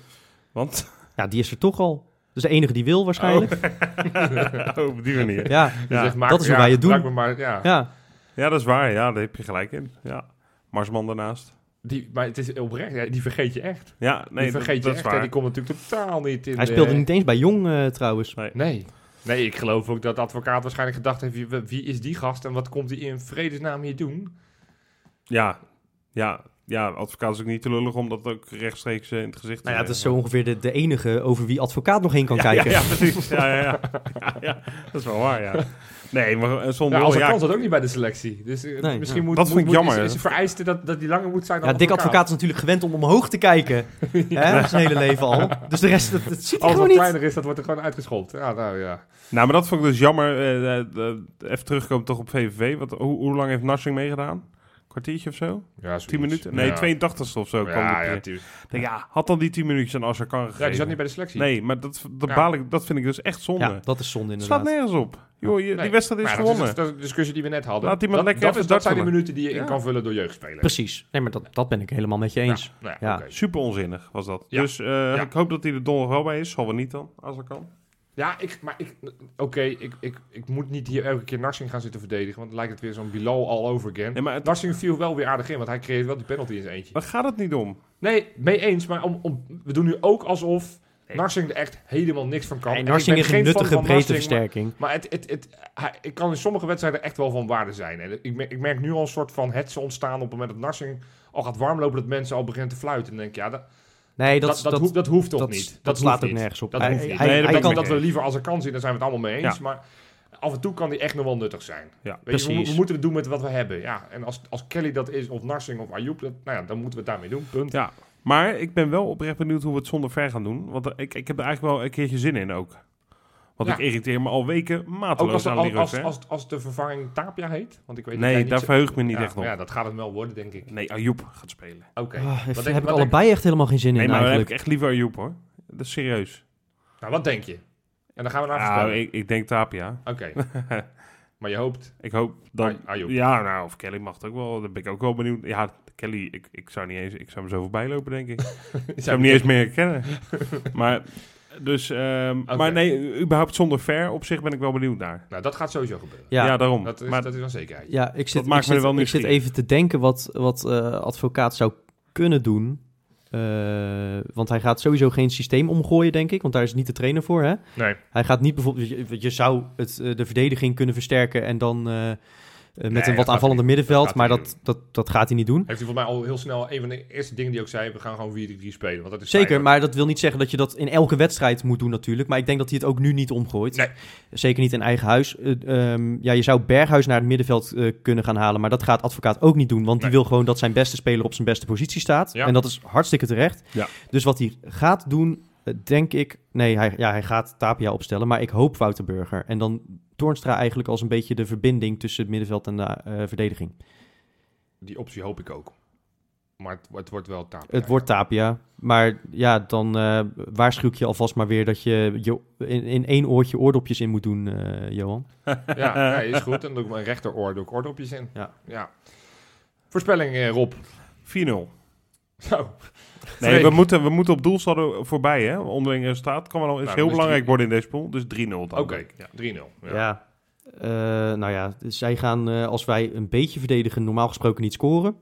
want? Ja, die is er toch al. Dat is de enige die wil waarschijnlijk. [laughs] oh, op die manier. Ja, Die Ja, zegt, maak- dat is hoe ja, wij het doen. Maar, ja. ja. Ja, dat is waar. Ja, daar heb je gelijk in. Ja. Marsman daarnaast. Die, maar het is oprecht, die vergeet je echt. Ja, nee, die dat, vergeet dat je is echt. waar. Die komt natuurlijk totaal niet in Hij de- speelde niet eens bij Jong eh, trouwens. Nee. Nee, ik geloof ook dat de advocaat waarschijnlijk gedacht heeft... wie, wie is die gast en wat komt hij in vredesnaam hier doen? Ja, ja, ja, advocaat is ook niet te lullig om dat ook rechtstreeks eh, in het gezicht te Nou ja, dat is zo ongeveer de, de enige over wie advocaat nog heen kan ja, kijken. Ja, ja, precies. Ja, ja, ja. ja, ja. Dat is wel waar, ja. Nee, maar eh, zonder... Ja, als ja, kan zat ook niet bij de selectie. Dus eh, Nee, misschien ja. moet, Dat moet, vind ik jammer. Is, vereiste dat, dat die langer moet zijn dan Ja, Dick Advocaat is natuurlijk gewend om omhoog te kijken. [laughs] Hè, zijn hele leven al. Dus de rest, dat, dat ziet hij Alles gewoon wat niet. kleiner is, dat wordt er gewoon uitgeschold. Ja, nou ja. Nou, maar dat vond ik dus jammer. eh, even terugkomen toch op VVV. Wat, hoe, hoe lang heeft Narsing meegedaan? Kwartiertje of zo? Ja, zoiets. 10 minuten? Nee, Ja. 82 of zo kwam Ja, die ja, ja, had dan die 10 minuutjes aan Azarkan gegeven. ja, die zat niet bij de selectie. Nee, maar dat, dat, Ja. baal ik, dat vind ik dus echt zonde. Ja, dat is zonde inderdaad. slaat nergens op. Joh, je, Nee. die wedstrijd is gewonnen. Dat is, dat is de discussie die we net hadden. Laat iemand dat, lekker dat, is, dat zijn de minuten die je in kan vullen door jeugdspelers. Precies. Nee, maar dat, dat ben ik helemaal met je eens. Ja, nou ja, Ja. oké. Super onzinnig was dat. Ja. Dus eh, ik hoop dat hij er donderdag wel bij is. Zal wel niet dan, als dat kan. Ja, ik, maar ik, oké, ik, ik, ik moet niet hier elke keer Narsing gaan zitten verdedigen, want dan lijkt het weer zo'n Bilal all over again. Nee, maar het, Narsing viel wel weer aardig in, want hij creëert wel die penalty in zijn eentje. waar gaat het niet om? Nee, mee eens, maar om, om, we doen nu ook alsof Nee. Narsing er echt helemaal niks van kan. En En Narsing is geen nuttige breedteversterking. Maar, maar het, het, het, hij, ik kan in sommige wedstrijden echt wel van waarde zijn. En ik, merk- ik merk nu al een soort van hetze ontstaan op het moment dat Narsing al gaat warmlopen, dat mensen al beginnen te fluiten. En dan denk ik, ja, dat, Nee, dat, dat, hoeft, dat hoeft toch dat, niet? dat, slaat ook nergens op. Dat Hij- hoeft niet. hij- Nee, hij kan- dat we liever als er kan zien, daar zijn we het allemaal mee eens. Ja. Maar af en toe kan die echt nog wel nuttig zijn. Ja. Weet je, we, moeten het doen met wat we hebben. Ja, en als, als Kelly dat is, of Narsing of Ayoub, dat, nou ja, dan moeten we het daarmee doen. Punt. Ja, maar ik ben wel oprecht benieuwd hoe we het zonder ver gaan doen. Want ik, ik heb er eigenlijk wel een keertje zin in ook. Want Ja. ik irriteer me al weken Ook mateloos als, de, aan als, Leroy als, Ver. als, als de vervanging Tapia heet. Want ik weet Nee, niet daar zo- verheug ik me niet ja, echt op. maar Ja, dat gaat het wel worden, denk ik. Nee, Ayoub gaat spelen. Oké. Ah, Wat heb, ik wat denk- allebei echt helemaal geen zin Nee, in maar dan heb eigenlijk. ik echt liever Ayoub hoor. Dat is serieus. Nou, wat denk je? En dan gaan we naar Nou, ik, ik denk Tapia. Oké. [laughs] maar je hoopt... Ik hoop dat... Ay- Ayoub. Ja, nou, of Kelly mag het ook wel. Daar ben ik ook wel benieuwd. Ja, Kelly, ik, ik zou niet eens... Ik zou hem zo voorbij lopen, denk ik. [laughs] Ik zou hem niet eens meer herkennen. maar, dus... ehm. Maar nee, überhaupt zonder ver op zich ben ik wel benieuwd naar. Nou, dat gaat sowieso gebeuren. Ja, Ja, daarom. Dat is, maar dat is een zekerheid. ja ik zit, maakt ik me zit, wel ik zit even te denken wat, wat eh, advocaat zou kunnen doen. Eh, want hij gaat sowieso geen systeem omgooien, denk ik. Want daar is niet de trainer voor, hè? Nee. Hij gaat niet bijvoorbeeld... Je, je zou het, eh, de verdediging kunnen versterken en dan... met dat een wat aanvallender middenveld, dat maar dat, dat, dat gaat hij niet doen. Heeft hij volgens mij al heel snel... Een van de eerste dingen die ook zei... We gaan gewoon 4-3 spelen. Want dat is Zeker, maar dat wil niet zeggen dat je dat in elke wedstrijd moet doen natuurlijk. Maar ik denk dat hij het ook nu niet omgooit. Nee. Zeker niet in eigen huis. Eh, ehm, ja, je zou Berghuis naar het middenveld eh, kunnen gaan halen. Maar dat gaat advocaat ook niet doen. Want die wil gewoon dat zijn beste speler op zijn beste positie staat. Ja. En dat is hartstikke terecht. Ja. Dus wat hij gaat doen, eh, denk ik... Nee, hij, ja, hij gaat Tapia opstellen. Maar ik hoop Wouter Burger. En dan Toornstra eigenlijk als een beetje de verbinding tussen het middenveld en de eh, verdediging. Die optie hoop ik ook. Maar het, het wordt wel taap. Het wordt Tapia. Maar ja, dan eh waarschuw ik je alvast maar weer dat je, je in, in één oortje oordopjes in moet doen, eh, Johan. [laughs] Ja, nee, is goed. En dan doe ik mijn rechteroor doe ik oordopjes in. Ja. ja. Voorspelling, eh, Rob. 4-0. Zo. [laughs] Nee, Freek. we moeten, we moeten op doelsaldo voorbij, hè? Onderling resultaat kan wel is Nou, heel dus belangrijk drie- worden in deze pool. Dus 3-0 dan. Oké, ik, ja. 3-0. Ja. Ja. Eh, nou ja, dus zij gaan, eh, als wij een beetje verdedigen, normaal gesproken niet scoren.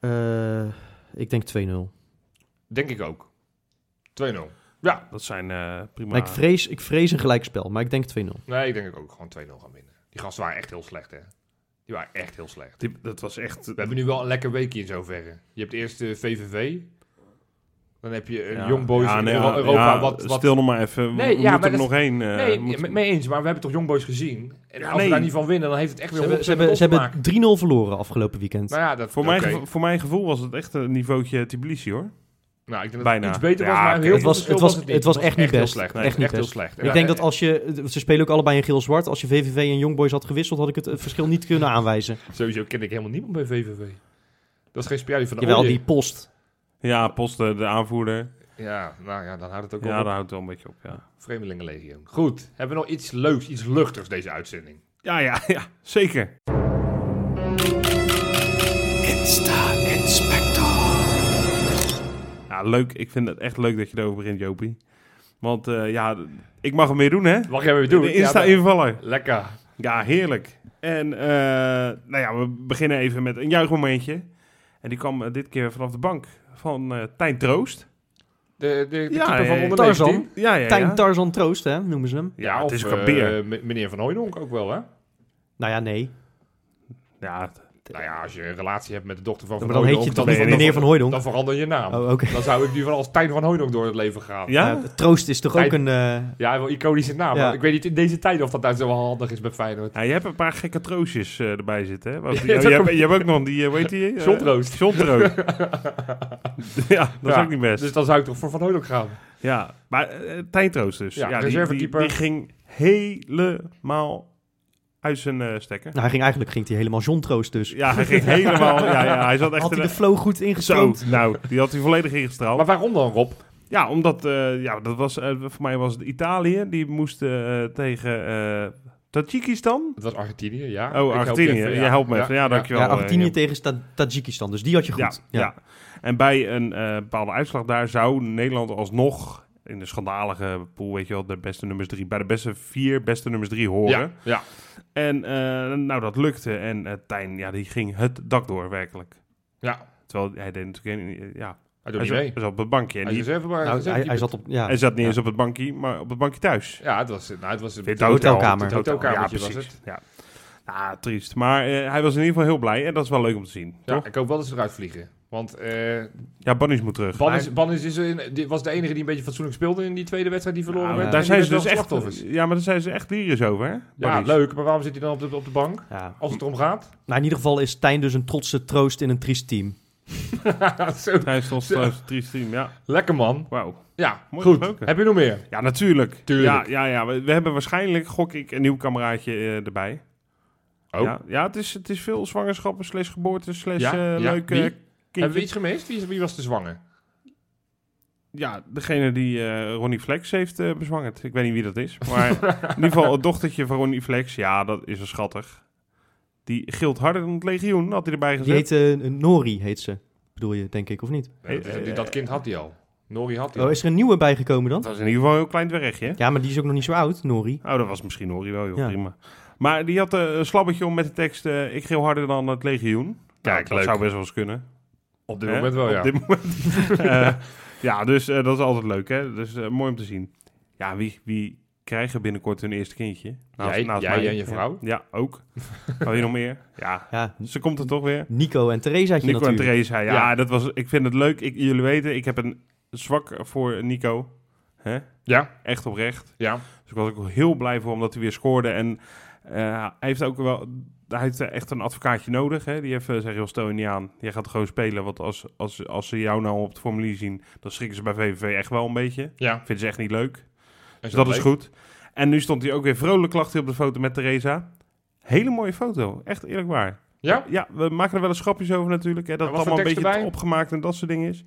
Eh, ik denk 2-0. Denk ik ook. 2-0. Ja. Dat zijn eh, prima. Maar ik vrees, ik vrees een gelijkspel, maar ik denk 2-0. Nee, ik denk ook gewoon 2-0 gaan winnen. Die gasten waren echt heel slecht, hè. Die waren echt heel slecht. Die- dat was echt... We hebben nu wel een lekker weekje in zoverre. Je hebt eerst de VVV. Dan heb je een ja. Young Boys Ja, in nee, ja, Europa. ja, wat, wat... Stil nog maar even. Nee, we ja, moeten maar er dat- nog heen. eh, Nee, moeten- mee eens. Maar we hebben toch Young Boys gezien. En Ja, als nee. we daar niet van winnen, dan heeft het echt weer ze 100% hebben, ze hebben maken. 3-0 verloren afgelopen weekend. Nou ja, dat, voor, mijn voor mijn gevoel was het echt een niveautje Tbilisi, hoor. Nou, ik denk dat Bijna. het iets beter was, Ja, maar oké. heel Het veel was- verschil het was- het niet. het was echt niet heel best. slecht. Nee, echt echt niet heel best. slecht. ik denk dat als je... Ze spelen ook allebei in geel-zwart. Als je VVV en Youngboys had gewisseld, had ik het eh, verschil niet kunnen aanwijzen. Sowieso ken ik helemaal niemand bij VVV. Dat is geen Spjari van de Jawel, Ooyen. die post. Ja, Posten, de aanvoerder. Ja, nou ja, dan houdt het ook Ja, daar op. houdt het wel een beetje op, ja. Vreemdelingenlegioen. Goed, hebben we nog iets leuks, iets luchtigs deze uitzending? Ja, ja, ja, zeker. Ja, leuk. Ik vind het echt leuk dat je erover begint, Jopie. Want eh, ja, ik mag hem weer doen, hè? Mag jij weer doen? De Ja, Insta-invaller. Lekker. Ja, heerlijk. En eh, nou ja, we beginnen even met een juichmomentje. En die kwam eh, dit keer vanaf de bank van eh Tijn Troost. De, de, de Ja, keeper van ja, onder Tarzan. 19. Ja, ja, Tijn ja. Tarzan Troost, hè, noemen ze hem. Ja, het of, is ook een eh, meneer Van Hooydonk ook wel, hè? Nou ja, nee. Ja, het- Nou ja, als je een relatie hebt met de dochter van Van dan heet je toch niet je meneer Van Hooydonk? Dan verander je naam. Oh, oké. Dan zou ik nu van als Tijn van Hooydonk door het leven gaan. ja? Ja, Troost is toch Tijn- ook een... eh, Ja, wel iconische naam. Ja. maar Ik weet niet in deze tijd of dat nou zo handig is bij Feyenoord. Ja, je hebt een paar gekke troostjes eh, erbij zitten. Hè? Want Ja, je, dat je, hebt, ook- je hebt ook nog die, eh, hoe heet die? eh, John Troost. John Troost. [laughs] ja, dat is Ja, ook niet best. Dus dan zou ik toch voor Van Hooydonk gaan. Ja, maar eh Tijn Troost dus. Ja, Ja, die, die, reservekeeper. die ging helemaal uit zijn eh, stekker. Nou, hij ging eigenlijk ging hij helemaal John Troost dus. Ja, hij ging helemaal... Ja, ja, hij zat [laughs] echt... Had hij de flow goed Zo, ingestroomd? nou, die had hij volledig ingestraald. Maar waarom dan, Rob? Ja, omdat, eh, ja, dat was, eh, voor mij was het Italië. Die moesten eh, tegen eh Tajikistan. Het was Argentinië, ja. Oh, help je Argentinië. even, Je helpt me even. Ja, dankjewel. Ja, Argentinië tegen Sta- Tajikistan, dus die had je goed. Ja, ja. En bij een eh, bepaalde uitslag daar zou Nederland alsnog in de schandalige pool, weet je wel, de beste nummers drie, bij de beste vier beste nummers drie horen. Ja, ja. En eh, nou, dat lukte. En eh, Tijn, ja, die ging het dak door, werkelijk. ja. Terwijl hij deed natuurlijk geen, ja, Hij hij zat, op het bankje. En Hij die, is even maar... Nou, hij, zat op... Ja. hij zat niet Ja. eens op het bankje, maar op het bankje thuis. Ja, het was, nou, het was Het het hotelkamer. Het hotelkamertje ja, was precies. het. Ja. Ah, triest. Maar eh, hij was in ieder geval heel blij en dat is wel leuk om te zien, Ja, toch? ik hoop wel dat ze eruit vliegen. Want eh Ja, Bunnies moet terug. Bannis, Bannis is in, die was de enige die een beetje fatsoenlijk speelde in die tweede wedstrijd die verloren werd. daar En zijn ze dus echt, ja, maar daar zijn ze echt lyrisch over, hè? Ja, leuk. Maar waarom zit hij dan op de, op de bank? Ja. Als het erom gaat? Nou, in ieder geval is Tijn dus een trotse troost in een triest team. [laughs] Zo. Hij stond Zo. trouwens triest team, ja. Lekker man. Wauw. Ja, Mooi goed. gesproken. Heb je nog meer? Ja, natuurlijk. Tuurlijk. Ja, ja, ja. We, we hebben waarschijnlijk, gok ik, een nieuw kameraadje eh, erbij. Oh. Ja, ja het, is, het is veel zwangerschappen, slash geboorte, slash Ja? eh, leuke. Hebben we iets gemist? Wie, is- wie was te zwanger? Ja, degene die eh, Ronnie Flex heeft eh, bezwangerd. Ik weet niet wie dat is. Maar in ieder geval het dochtertje van Ronnie Flex. Ja, dat is wel schattig. Die gilt harder dan het legioen, had hij erbij Die gezet. heet eh, Nori, heet ze. Bedoel je, denk ik, of niet? Eh, dat, kind had hij al. Nori had hij Oh, al. is er een nieuwe bijgekomen dan? Dat was in ieder geval een heel klein dwergje. Ja, maar die is ook nog niet zo oud, Nori. Oh, dat was misschien Ronnie wel, heel Ja. prima. Maar die had een slabbetje om met de tekst... ik geel harder dan het legioen. Kijk, Nou, dat leuk. zou best wel eens kunnen. Op dit Hè? moment wel, Op ja. dit moment. [laughs] Eh, ja, dus eh, dat is altijd leuk, hè? Dus eh, mooi om te zien. Ja, wie, wie krijgen binnenkort hun eerste kindje? Jij- jij en je vrouw? Ja, ja ook. [laughs] Wil je nog meer? Ja, Ja, ze komt er toch weer. Nico en Theresaatje Nico en natuurlijk. Theresa, ja, Ja. dat was, ik vind het leuk. Ik, jullie weten, ik heb een zwak voor Nico. Hè? Ja, Echt oprecht. ja. Dus ik was ook heel blij voor omdat hij weer scoorde. En hij heeft ook wel... Hij heeft echt een advocaatje nodig. Hè? Die heeft, uh, zeg joh, stel je niet aan. Jij gaat gewoon spelen. Want als, als, als ze jou nou op het formulier zien... dan schrikken ze bij VVV echt wel een beetje. Ja. Vinden ze echt niet leuk. Dus dat is goed. En nu stond hij ook weer vrolijk lacht hij op de foto met Theresa. Hele mooie foto. Echt eerlijk waar. Ja? Ja, we maken er wel eens grapjes over natuurlijk. Hè, dat het allemaal een beetje erbij? opgemaakt en dat soort dingen is.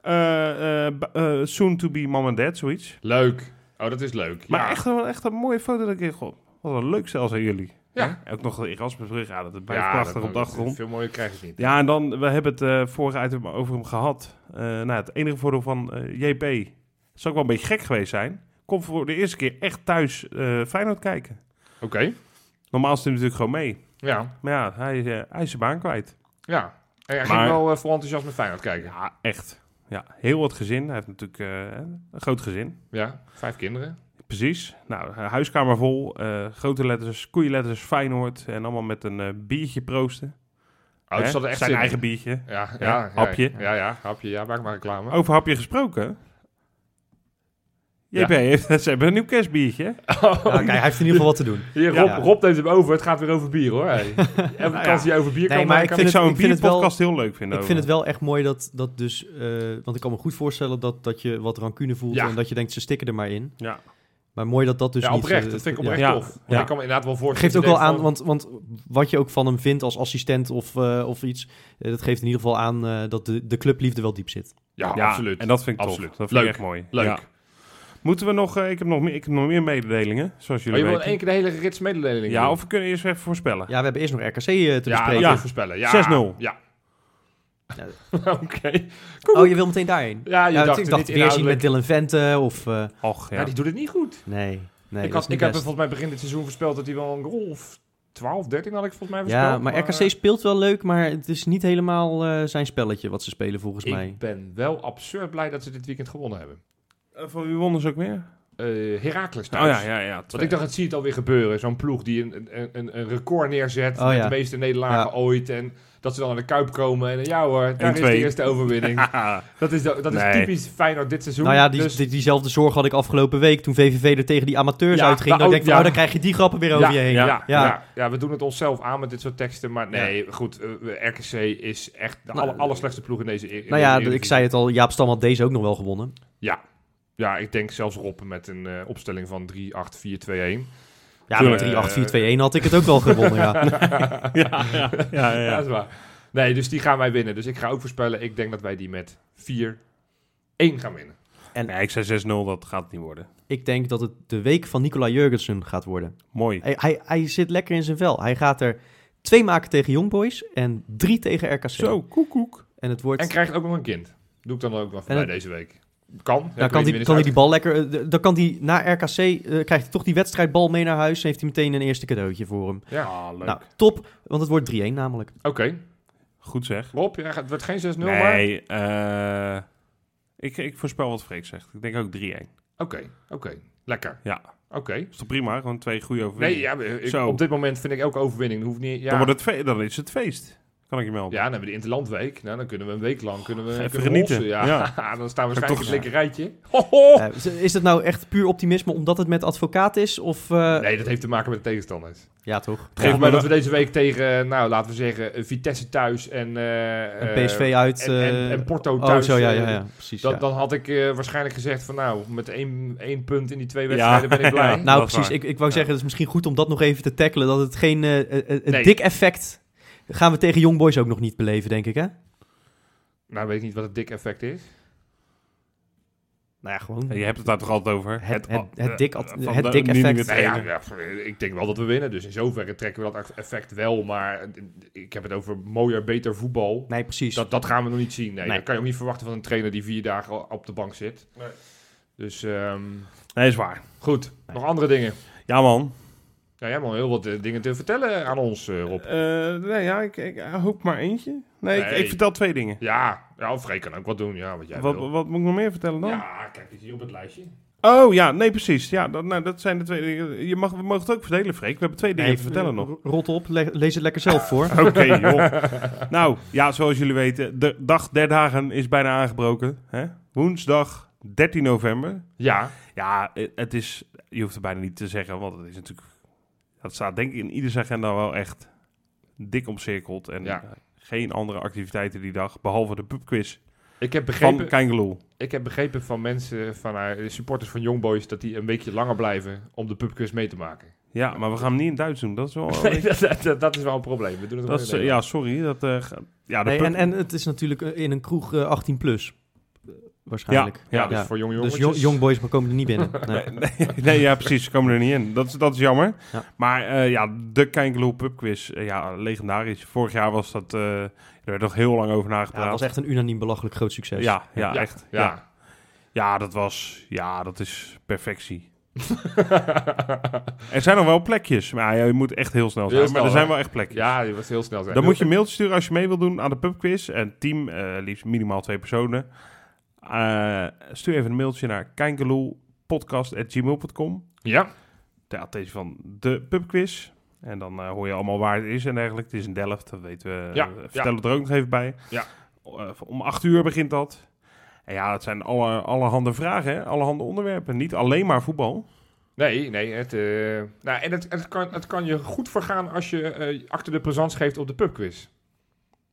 Eh, eh, eh, soon to be mom and dad, zoiets. Leuk. Oh, dat is leuk. Maar ja. echt, een, echt een mooie foto. Dat ik goh, wat een leuk stel zijn jullie. Ja. Hè? Ook nog de Erasmusbrug. Ja, dat blijft Ja, prachtig dat- op de achtergrond. Veel mooier krijg je niet. Ja, en dan, we hebben het eh vorige item over hem gehad. Eh, nou, het enige voordeel van eh, JP, zou ook wel een beetje gek geweest zijn. Komt voor de eerste keer echt thuis Feyenoord kijken. Oké. Normaal is hij natuurlijk gewoon mee. Ja. Maar ja, hij, hij is zijn baan kwijt. Ja. En hij Maar- ging wel vol enthousiasme Feyenoord kijken. Ja, echt. Ja, heel wat gezin. Hij heeft natuurlijk een groot gezin. Ja. Vijf kinderen. Precies. Nou, eh, huiskamer vol. eh, grote letters, koeienletters, Feyenoord. En allemaal met een eh, biertje proosten. Oh, Hè? dus dat er echt Zijn in. eigen biertje. Ja, Ja, ja, ja, hapje. Ja, ja, hapje. Ja, maak maar reclame. Over hapje gesproken. Ja. JP [laughs] heeft, ze hebben een nieuw kerstbiertje. [laughs] Oh, Ja, kijk, hij heeft in ieder geval wat te doen. Hier, Rob, Ja. Rob neemt hem over. Het gaat weer over bier, hoor. Hey. [laughs] Elke Nou kans ja. die over bier Nee, kan maar maken. ik Ik vind het- zou een ik vind het wel- bierpodcast heel leuk vinden. Ik vind het wel echt mooi dat, dat dus... eh, want ik kan me goed voorstellen dat, dat je wat rancune voelt... Ja. en dat je denkt, ze stikken er maar in. Ja. Maar mooi dat dat dus ja, oprecht. eh, dat vind ik oprecht Ja. tof. Want Ja. ik kan me inderdaad wel voorstellen... geeft ook wel je aan, want, want wat je ook van hem vindt als assistent of, eh, of iets... eh, dat geeft in ieder geval aan eh, dat de, de clubliefde wel diep zit. Ja, Ja, absoluut. En dat vind ik Absoluut. tof. Dat vind Leuk. ik echt mooi. Leuk. Ja. Moeten we nog... eh, ik, heb nog meer, ik heb nog meer mededelingen, zoals jullie je wil in weten. één keer de hele rits mededelingen Ja, doen? of we kunnen eerst even voorspellen. Ja, we hebben eerst nog RKC te Ja, bespreken. Ja. voorspellen. Ja. 6-0. Ja. [laughs] Ja. Oké. Oh, je wil meteen daarheen? Ja, je Ja, dacht ik dacht weer zien met. Dylan Vente of... eh, Och, ja. Ja, die doet het niet goed. nee, nee, ik had, ik heb volgens mij begin dit seizoen voorspeld dat hij wel een goal of 12, 13 had ik volgens mij voorspeld. Ja, maar RKC speelt wel leuk, maar het is niet helemaal eh, zijn spelletje wat ze spelen volgens mij. Ik ben wel absurd blij dat ze dit weekend gewonnen hebben. Eh, van wie wonnen ze ook weer? Eh Heracles Oh thuis. ja, ja, ja. Want ik dacht, het zie het alweer gebeuren. Zo'n ploeg die een, een, een, een record neerzet Oh, met ja. de meeste nederlagen Ja. ooit. En dat ze dan naar de Kuip komen. En ja hoor, daar is de 1-2. eerste overwinning. [laughs] Dat is, de- dat is Nee. typisch Feyenoord dit seizoen. Nou ja, die, Dus- die- diezelfde zorg had ik afgelopen week toen VVV er tegen die amateurs Ja, uitging. nou, Dat ik denk van, ja. oh, dan krijg je die grappen weer over ja, je heen. Ja, Ja. ja. Ja. Ja, we doen het onszelf aan met dit soort teksten. Maar nee, goed. eh, RKC is echt de Nou, aller, allerslechtste ploeg in deze in Nou ja, ik zei het al, Jaap Stam had deze ook nog wel gewonnen. Ja, ik denk zelfs Rob met een eh, opstelling van 3-8-4-2-1. Ja, Tuurlijk. met 3-8-4-2-1 had ik het ook wel gewonnen, ja. [laughs] ja, ja, ja, ja, Ja, dat is waar. Nee, dus die gaan wij winnen. Dus ik ga ook voorspellen, ik denk dat wij die met 4-1 gaan winnen. Nee, ik zei 6-0, dat gaat het niet worden. Ik denk dat het de week van Nicola Jurgensen gaat worden. Mooi. Hij, hij, hij zit lekker in zijn vel. Hij gaat er twee maken tegen Young Boys en drie tegen RKC. Zo, koek, koek. En het wordt... En krijgt ook nog een kind. Doe ik dan ook nog En bij het- deze week. Kan. Dan kan hij, kan hij die bal lekker... eh, Dan kan hij na RKC... eh, krijgt hij toch die wedstrijdbal mee naar huis. Heeft hij meteen een eerste cadeautje voor hem. Ja, Ah, leuk. Nou, top. Want het wordt 3-1 namelijk. oké. Goed zeg. Rob, ja, het wordt geen 6-0, maar... Nee, eh, ik, ik voorspel wat Freek zegt. Ik denk ook 3-1. Oké, oké. Lekker. Ja. Oké. Is toch prima? Gewoon twee goede Nee, overwinningen. ja, maar ik- Zo. op dit moment vind ik elke overwinning. Hoeft niet, ja. Dan, wordt het dan is het feest. Kan ik je melden. Ja, dan hebben we de Interlandweek. Nou, dan kunnen we een week lang kunnen we, Even kunnen genieten. Ja. [laughs] dan staan we waarschijnlijk toch- een flinke rijtje. [laughs] Ho, ho! Eh, is- het nou echt puur optimisme omdat het met advocaat is? Of... eh, Nee, dat heeft te maken met de tegenstanders. Ja, toch? Geef mij dat we deze week tegen, nou, laten we zeggen, eh, Vitesse thuis en... eh, En eh, PSV uit... En, en, eh, en Porto Oh, thuis. zo, ja, eh, ja, ja. Precies, Dan, ja. dan had ik eh, waarschijnlijk gezegd van nou, met één, één punt in die twee wedstrijden ben ik [laughs] blij. Ja. Nou, dat precies. waar. Ik, ik wou Ja. zeggen, het is misschien goed om dat nog even te tackelen. Dat het geen eh, eh, eh, Nee. dik effect gaan we tegen Young Boys ook nog niet beleven, denk ik, hè? Nou, weet ik niet wat het dik effect is. Nou ja, gewoon. Je hebt het daar toch altijd over? Het- het- eh, het dik- van het dik effect. Nee, ja, trainer. ja, ik denk wel dat we winnen. Dus in zoverre trekken we dat effect wel. Maar ik heb het over mooier, beter voetbal. Nee, precies. Dat, dat gaan we nog niet zien. Nee, Nee. dat kan je ook niet verwachten van een trainer die vier dagen op de bank zit. Nee. Dus ehm, Nee, is waar. goed, nog andere dingen. Ja, man. Ja, jij hebt al heel wat eh, dingen te vertellen aan ons, eh, Rob. Eh, nee, ja, ik, ik hoop maar eentje. Nee, Ik, Nee. ik vertel twee dingen. Ja, ja Freek kan ook wat doen. Ja, wat jij Wat, wil. wat moet ik nog meer vertellen dan? Ja, kijk eens hier op het lijstje. Oh ja, nee, precies. Ja, dat, nou, dat zijn de twee dingen. Je mag, we mogen het ook verdelen, Freek. We hebben twee dingen Nee, te vertellen nog. Rot op, le- lees het lekker zelf voor. [laughs] Oké, joh. nou, ja, zoals jullie weten, de dag der dagen is bijna aangebroken. Hè? Woensdag 13 november. Ja, Ja, eh, het is, je hoeft het bijna niet te zeggen, want het is natuurlijk, dat staat denk ik in ieders agenda wel echt dik omcirkeld. En Ja. eh, geen andere activiteiten die dag, behalve de pubquiz ik heb van begrepen, Keingeloel. ik heb begrepen van mensen, van de supporters van Young Boys, dat die een weekje langer blijven om de pubquiz mee te maken. Ja, maar we gaan hem niet in Duits doen. Dat is wel... [laughs] Nee, dat, dat, dat is wel een probleem. We doen het dat is, eh, ja, sorry. Dat, eh, ja, de Nee, pub- en, en het is natuurlijk in een kroeg eh, 18 plus. Waarschijnlijk. Ja, Ja, dus ja. voor jonge Dus jongetjes. jo- Young Boys komen er niet binnen. [laughs] Nee. Nee, nee, ja, precies. Ze komen er niet in. Dat is, dat is jammer. Ja. Maar eh, ja, de Keingeloel pubquiz, eh, ja, legendarisch. Vorig jaar was dat, eh, er werd nog heel lang over Ja, nagepraat. dat was echt een unaniem belachelijk groot succes. Ja, ja, Ja, echt. ja. Ja. Ja. dat was... Ja, dat is perfectie. [laughs] Er zijn nog wel plekjes, maar ja, je moet echt heel snel zijn. Heel snel, maar er zijn wel echt plekjes. ja, die was heel snel zijn. Dan moet je een mailtje sturen als je mee wil doen aan de pubquiz. En team, eh, liefst minimaal twee personen. Eh, stuur even een mailtje naar kijkeloelpodcast.gmail.com. Ja, De advertentie van de pubquiz. En dan eh, hoor je allemaal waar het is en dergelijke. Het is in Delft, dat weten we. Ja, We vertellen het er ook nog even bij. Ja. Eh, om acht uur begint dat. En ja, het zijn alle, allerhande vragen, hè? allerhande onderwerpen. Niet alleen maar voetbal. nee, nee. Het, eh, nou, en het, het, kan, het kan je goed vergaan als je eh achter de présence geeft op de pubquiz.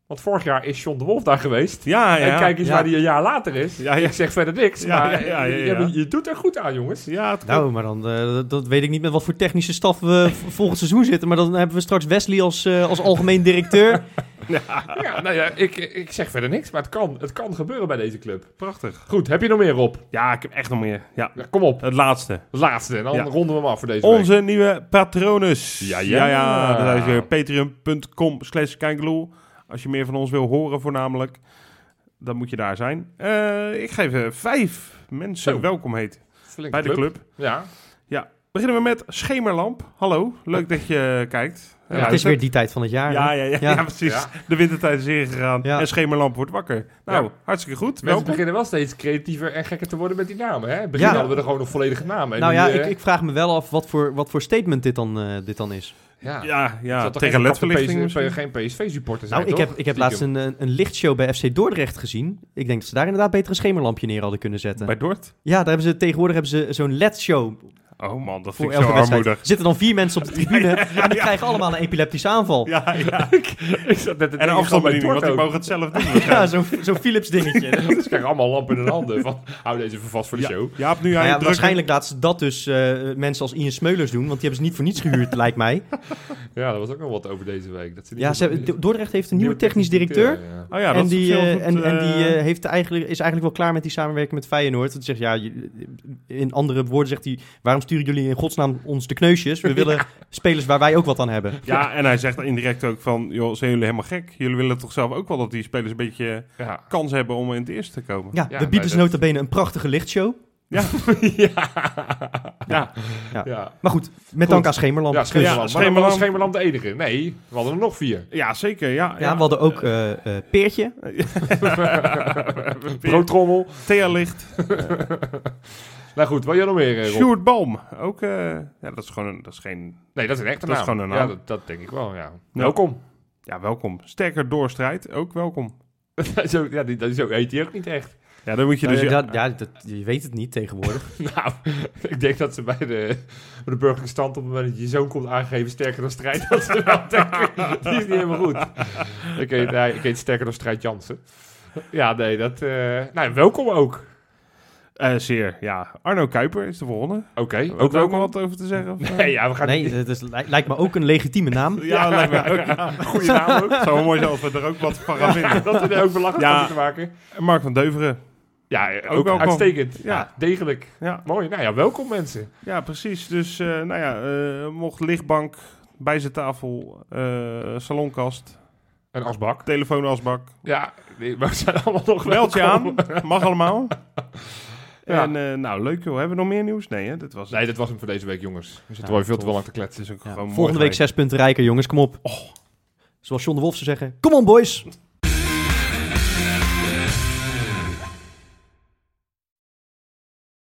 Want vorig jaar is John de Wolf daar geweest. Ja, ja. En kijk eens Ja. waar hij een jaar later is. Ja, ja. Ik zeg verder niks, Ja, maar ja, ja, ja, ja. Je, je doet er goed aan, jongens. Ja, het Nou, maar dan, eh, dat- weet ik niet met wat voor technische staf we volgend seizoen zitten. Maar dan hebben we straks Wesley als, eh, als algemeen directeur. [laughs] Ja, nou ja, ik, ik zeg verder niks, maar het kan, het kan gebeuren bij deze club. prachtig. Goed, heb je nog meer op? Ja, ik heb echt nog meer. Ja, Ja, kom op, het laatste. de laatste. En dan Ja. ronden we hem af voor deze week. Onze nieuwe patronus. Ja, ja. ja, ja dat is weer patreon.com slash. Als je meer van ons wil horen voornamelijk, dan moet je daar zijn. Eh, ik geef eh, vijf mensen Zo. welkom heet bij de club. Ja, Beginnen we met Schemerlamp. Hallo, leuk dat je kijkt. Ja, het is weer die tijd van het jaar. Ja, ja, ja, Ja. ja, precies. Ja. De wintertijd is ingegaan Ja. en Schemerlamp wordt wakker. Nou, Ja. hartstikke goed. mensen Welkom. beginnen wel steeds creatiever en gekker te worden met die namen. Hè? In het begin Ja. hadden we er gewoon nog volledige namen. En Nou ja, eh, ik, ik vraag me wel af wat voor, wat voor statement dit dan, eh, dit dan is. ja. Ja, ja tegen ledverlichting PSV misschien? geen PSV-supporter zijn, Nou, ik heb, ik heb laatst een, een, een lichtshow bij FC Dordrecht gezien. Ik denk dat ze daar inderdaad beter een schemerlampje neer hadden kunnen zetten. Bij Dort? Ja, daar hebben ze tegenwoordig hebben ze zo'n LED-show Oh man, dat vind ik zo elke wedstrijd. armoedig. Er zitten dan vier mensen op de tribune [laughs] en die krijgen allemaal een epileptische aanval. Ja, Ja, ja. [laughs] Ik zat net En een afstandsbediening, want Torto. mogen het zelf doen. [laughs] Ja, zo'n zo'n Philips dingetje. Ze krijgen allemaal lampen in hun handen. Van, hou deze even vast voor de show. Jaap, nu Nou ja, waarschijnlijk laten ze dat dus eh, mensen als Ian Smeulers doen, want die hebben ze niet voor niets gehuurd, lijkt mij. Ja, er was ook nog wat over deze week. Dat ze niet Ja, ze hebben, Do- Dordrecht heeft een nieuwe technisch directeur. ja. Oh ja, dat en is die, eh, en, en die eh, heeft eigenlijk, is eigenlijk wel klaar met die samenwerking met Feyenoord. Dat zegt, ja, je- in andere woorden zegt hij, waarom sturen jullie in godsnaam ons de kneusjes? We willen [laughs] spelers waar wij ook wat aan hebben. Ja, en hij zegt indirect ook van, joh, zijn jullie helemaal gek? Jullie willen toch zelf ook wel dat die spelers een beetje Ja. kans hebben om in het eerste te komen? Ja, Ja, we bieden nee, ze dat- nota bene een prachtige lichtshow. Ja, [laughs] ja. ja. Ja. ja. Maar goed, met dank aan Schemerland. Ja, Schemerland. Ja, dan Schemerland. Schemerland de enige. Nee, we hadden er nog vier. ja zeker. Ja, ja, we hadden ook eh, eh, Peertje. [laughs] Broodtrommel. Thea Licht. Nou goed, wat jij nog meer, eh, Rob? Sjoerd. Ook, eh, ja, dat is gewoon een, dat is geen... Nee, dat is een echte Dat is naam. gewoon een Ja, naam. dat, dat denk ik wel, ja. Welkom. Ja, welkom. Sterker doorstrijd. Ook welkom. [laughs] zo, ja, die, dat, zo heet hij ook niet echt. Ja, dan moet je Nou dus... ja, ja, dat, je weet het niet tegenwoordig. [laughs] Nou, [laughs] ik denk dat ze bij de, bij de burgerlijke stand op het moment dat je zoon komt aangegeven sterker dan strijd, dat ze wel denken, die is niet helemaal goed. Ik heet, hij, ik heet sterker dan strijd Jansen. Ja, nee, dat... eh nou, welkom ook. Eh, zeer, ja. Arno Kuiper is de volgende. Oké, Ook ook ook nog welkom. wat over te zeggen? of, [laughs] eh? Nee, ja, we gaan Nee, dat is, li- lijkt me ook een legitieme naam. [laughs] Ja, lijkt me ook. Ja, [laughs] goede naam ook. Het zou wel mooi zijn als we er ook wat van gaan vinden. dat we er ook belachelijk Ja. van te maken. Mark van Deuveren. Ja, ook, Ook welkom. uitstekend. Ja. Ja. degelijk. Ja, Mooi. Nou ja, welkom mensen. ja precies. Dus, eh, nou ja, eh, mocht lichtbank, bijzettafel, eh salonkast, Een asbak. telefoonasbak. Ja, maar we zijn allemaal nog Meld je aan. Mag allemaal. Ja. En eh, nou, leuk joh. Hebben we nog meer nieuws? Nee, hè? Dit was het. Nee, dat was hem voor deze week, jongens. We zitten Ja, wel veel te tof. lang te kletsen. Volgende week zes punten rijker, jongens. Kom op. Zoals John de Wolf zou zeggen. Kom on, boys.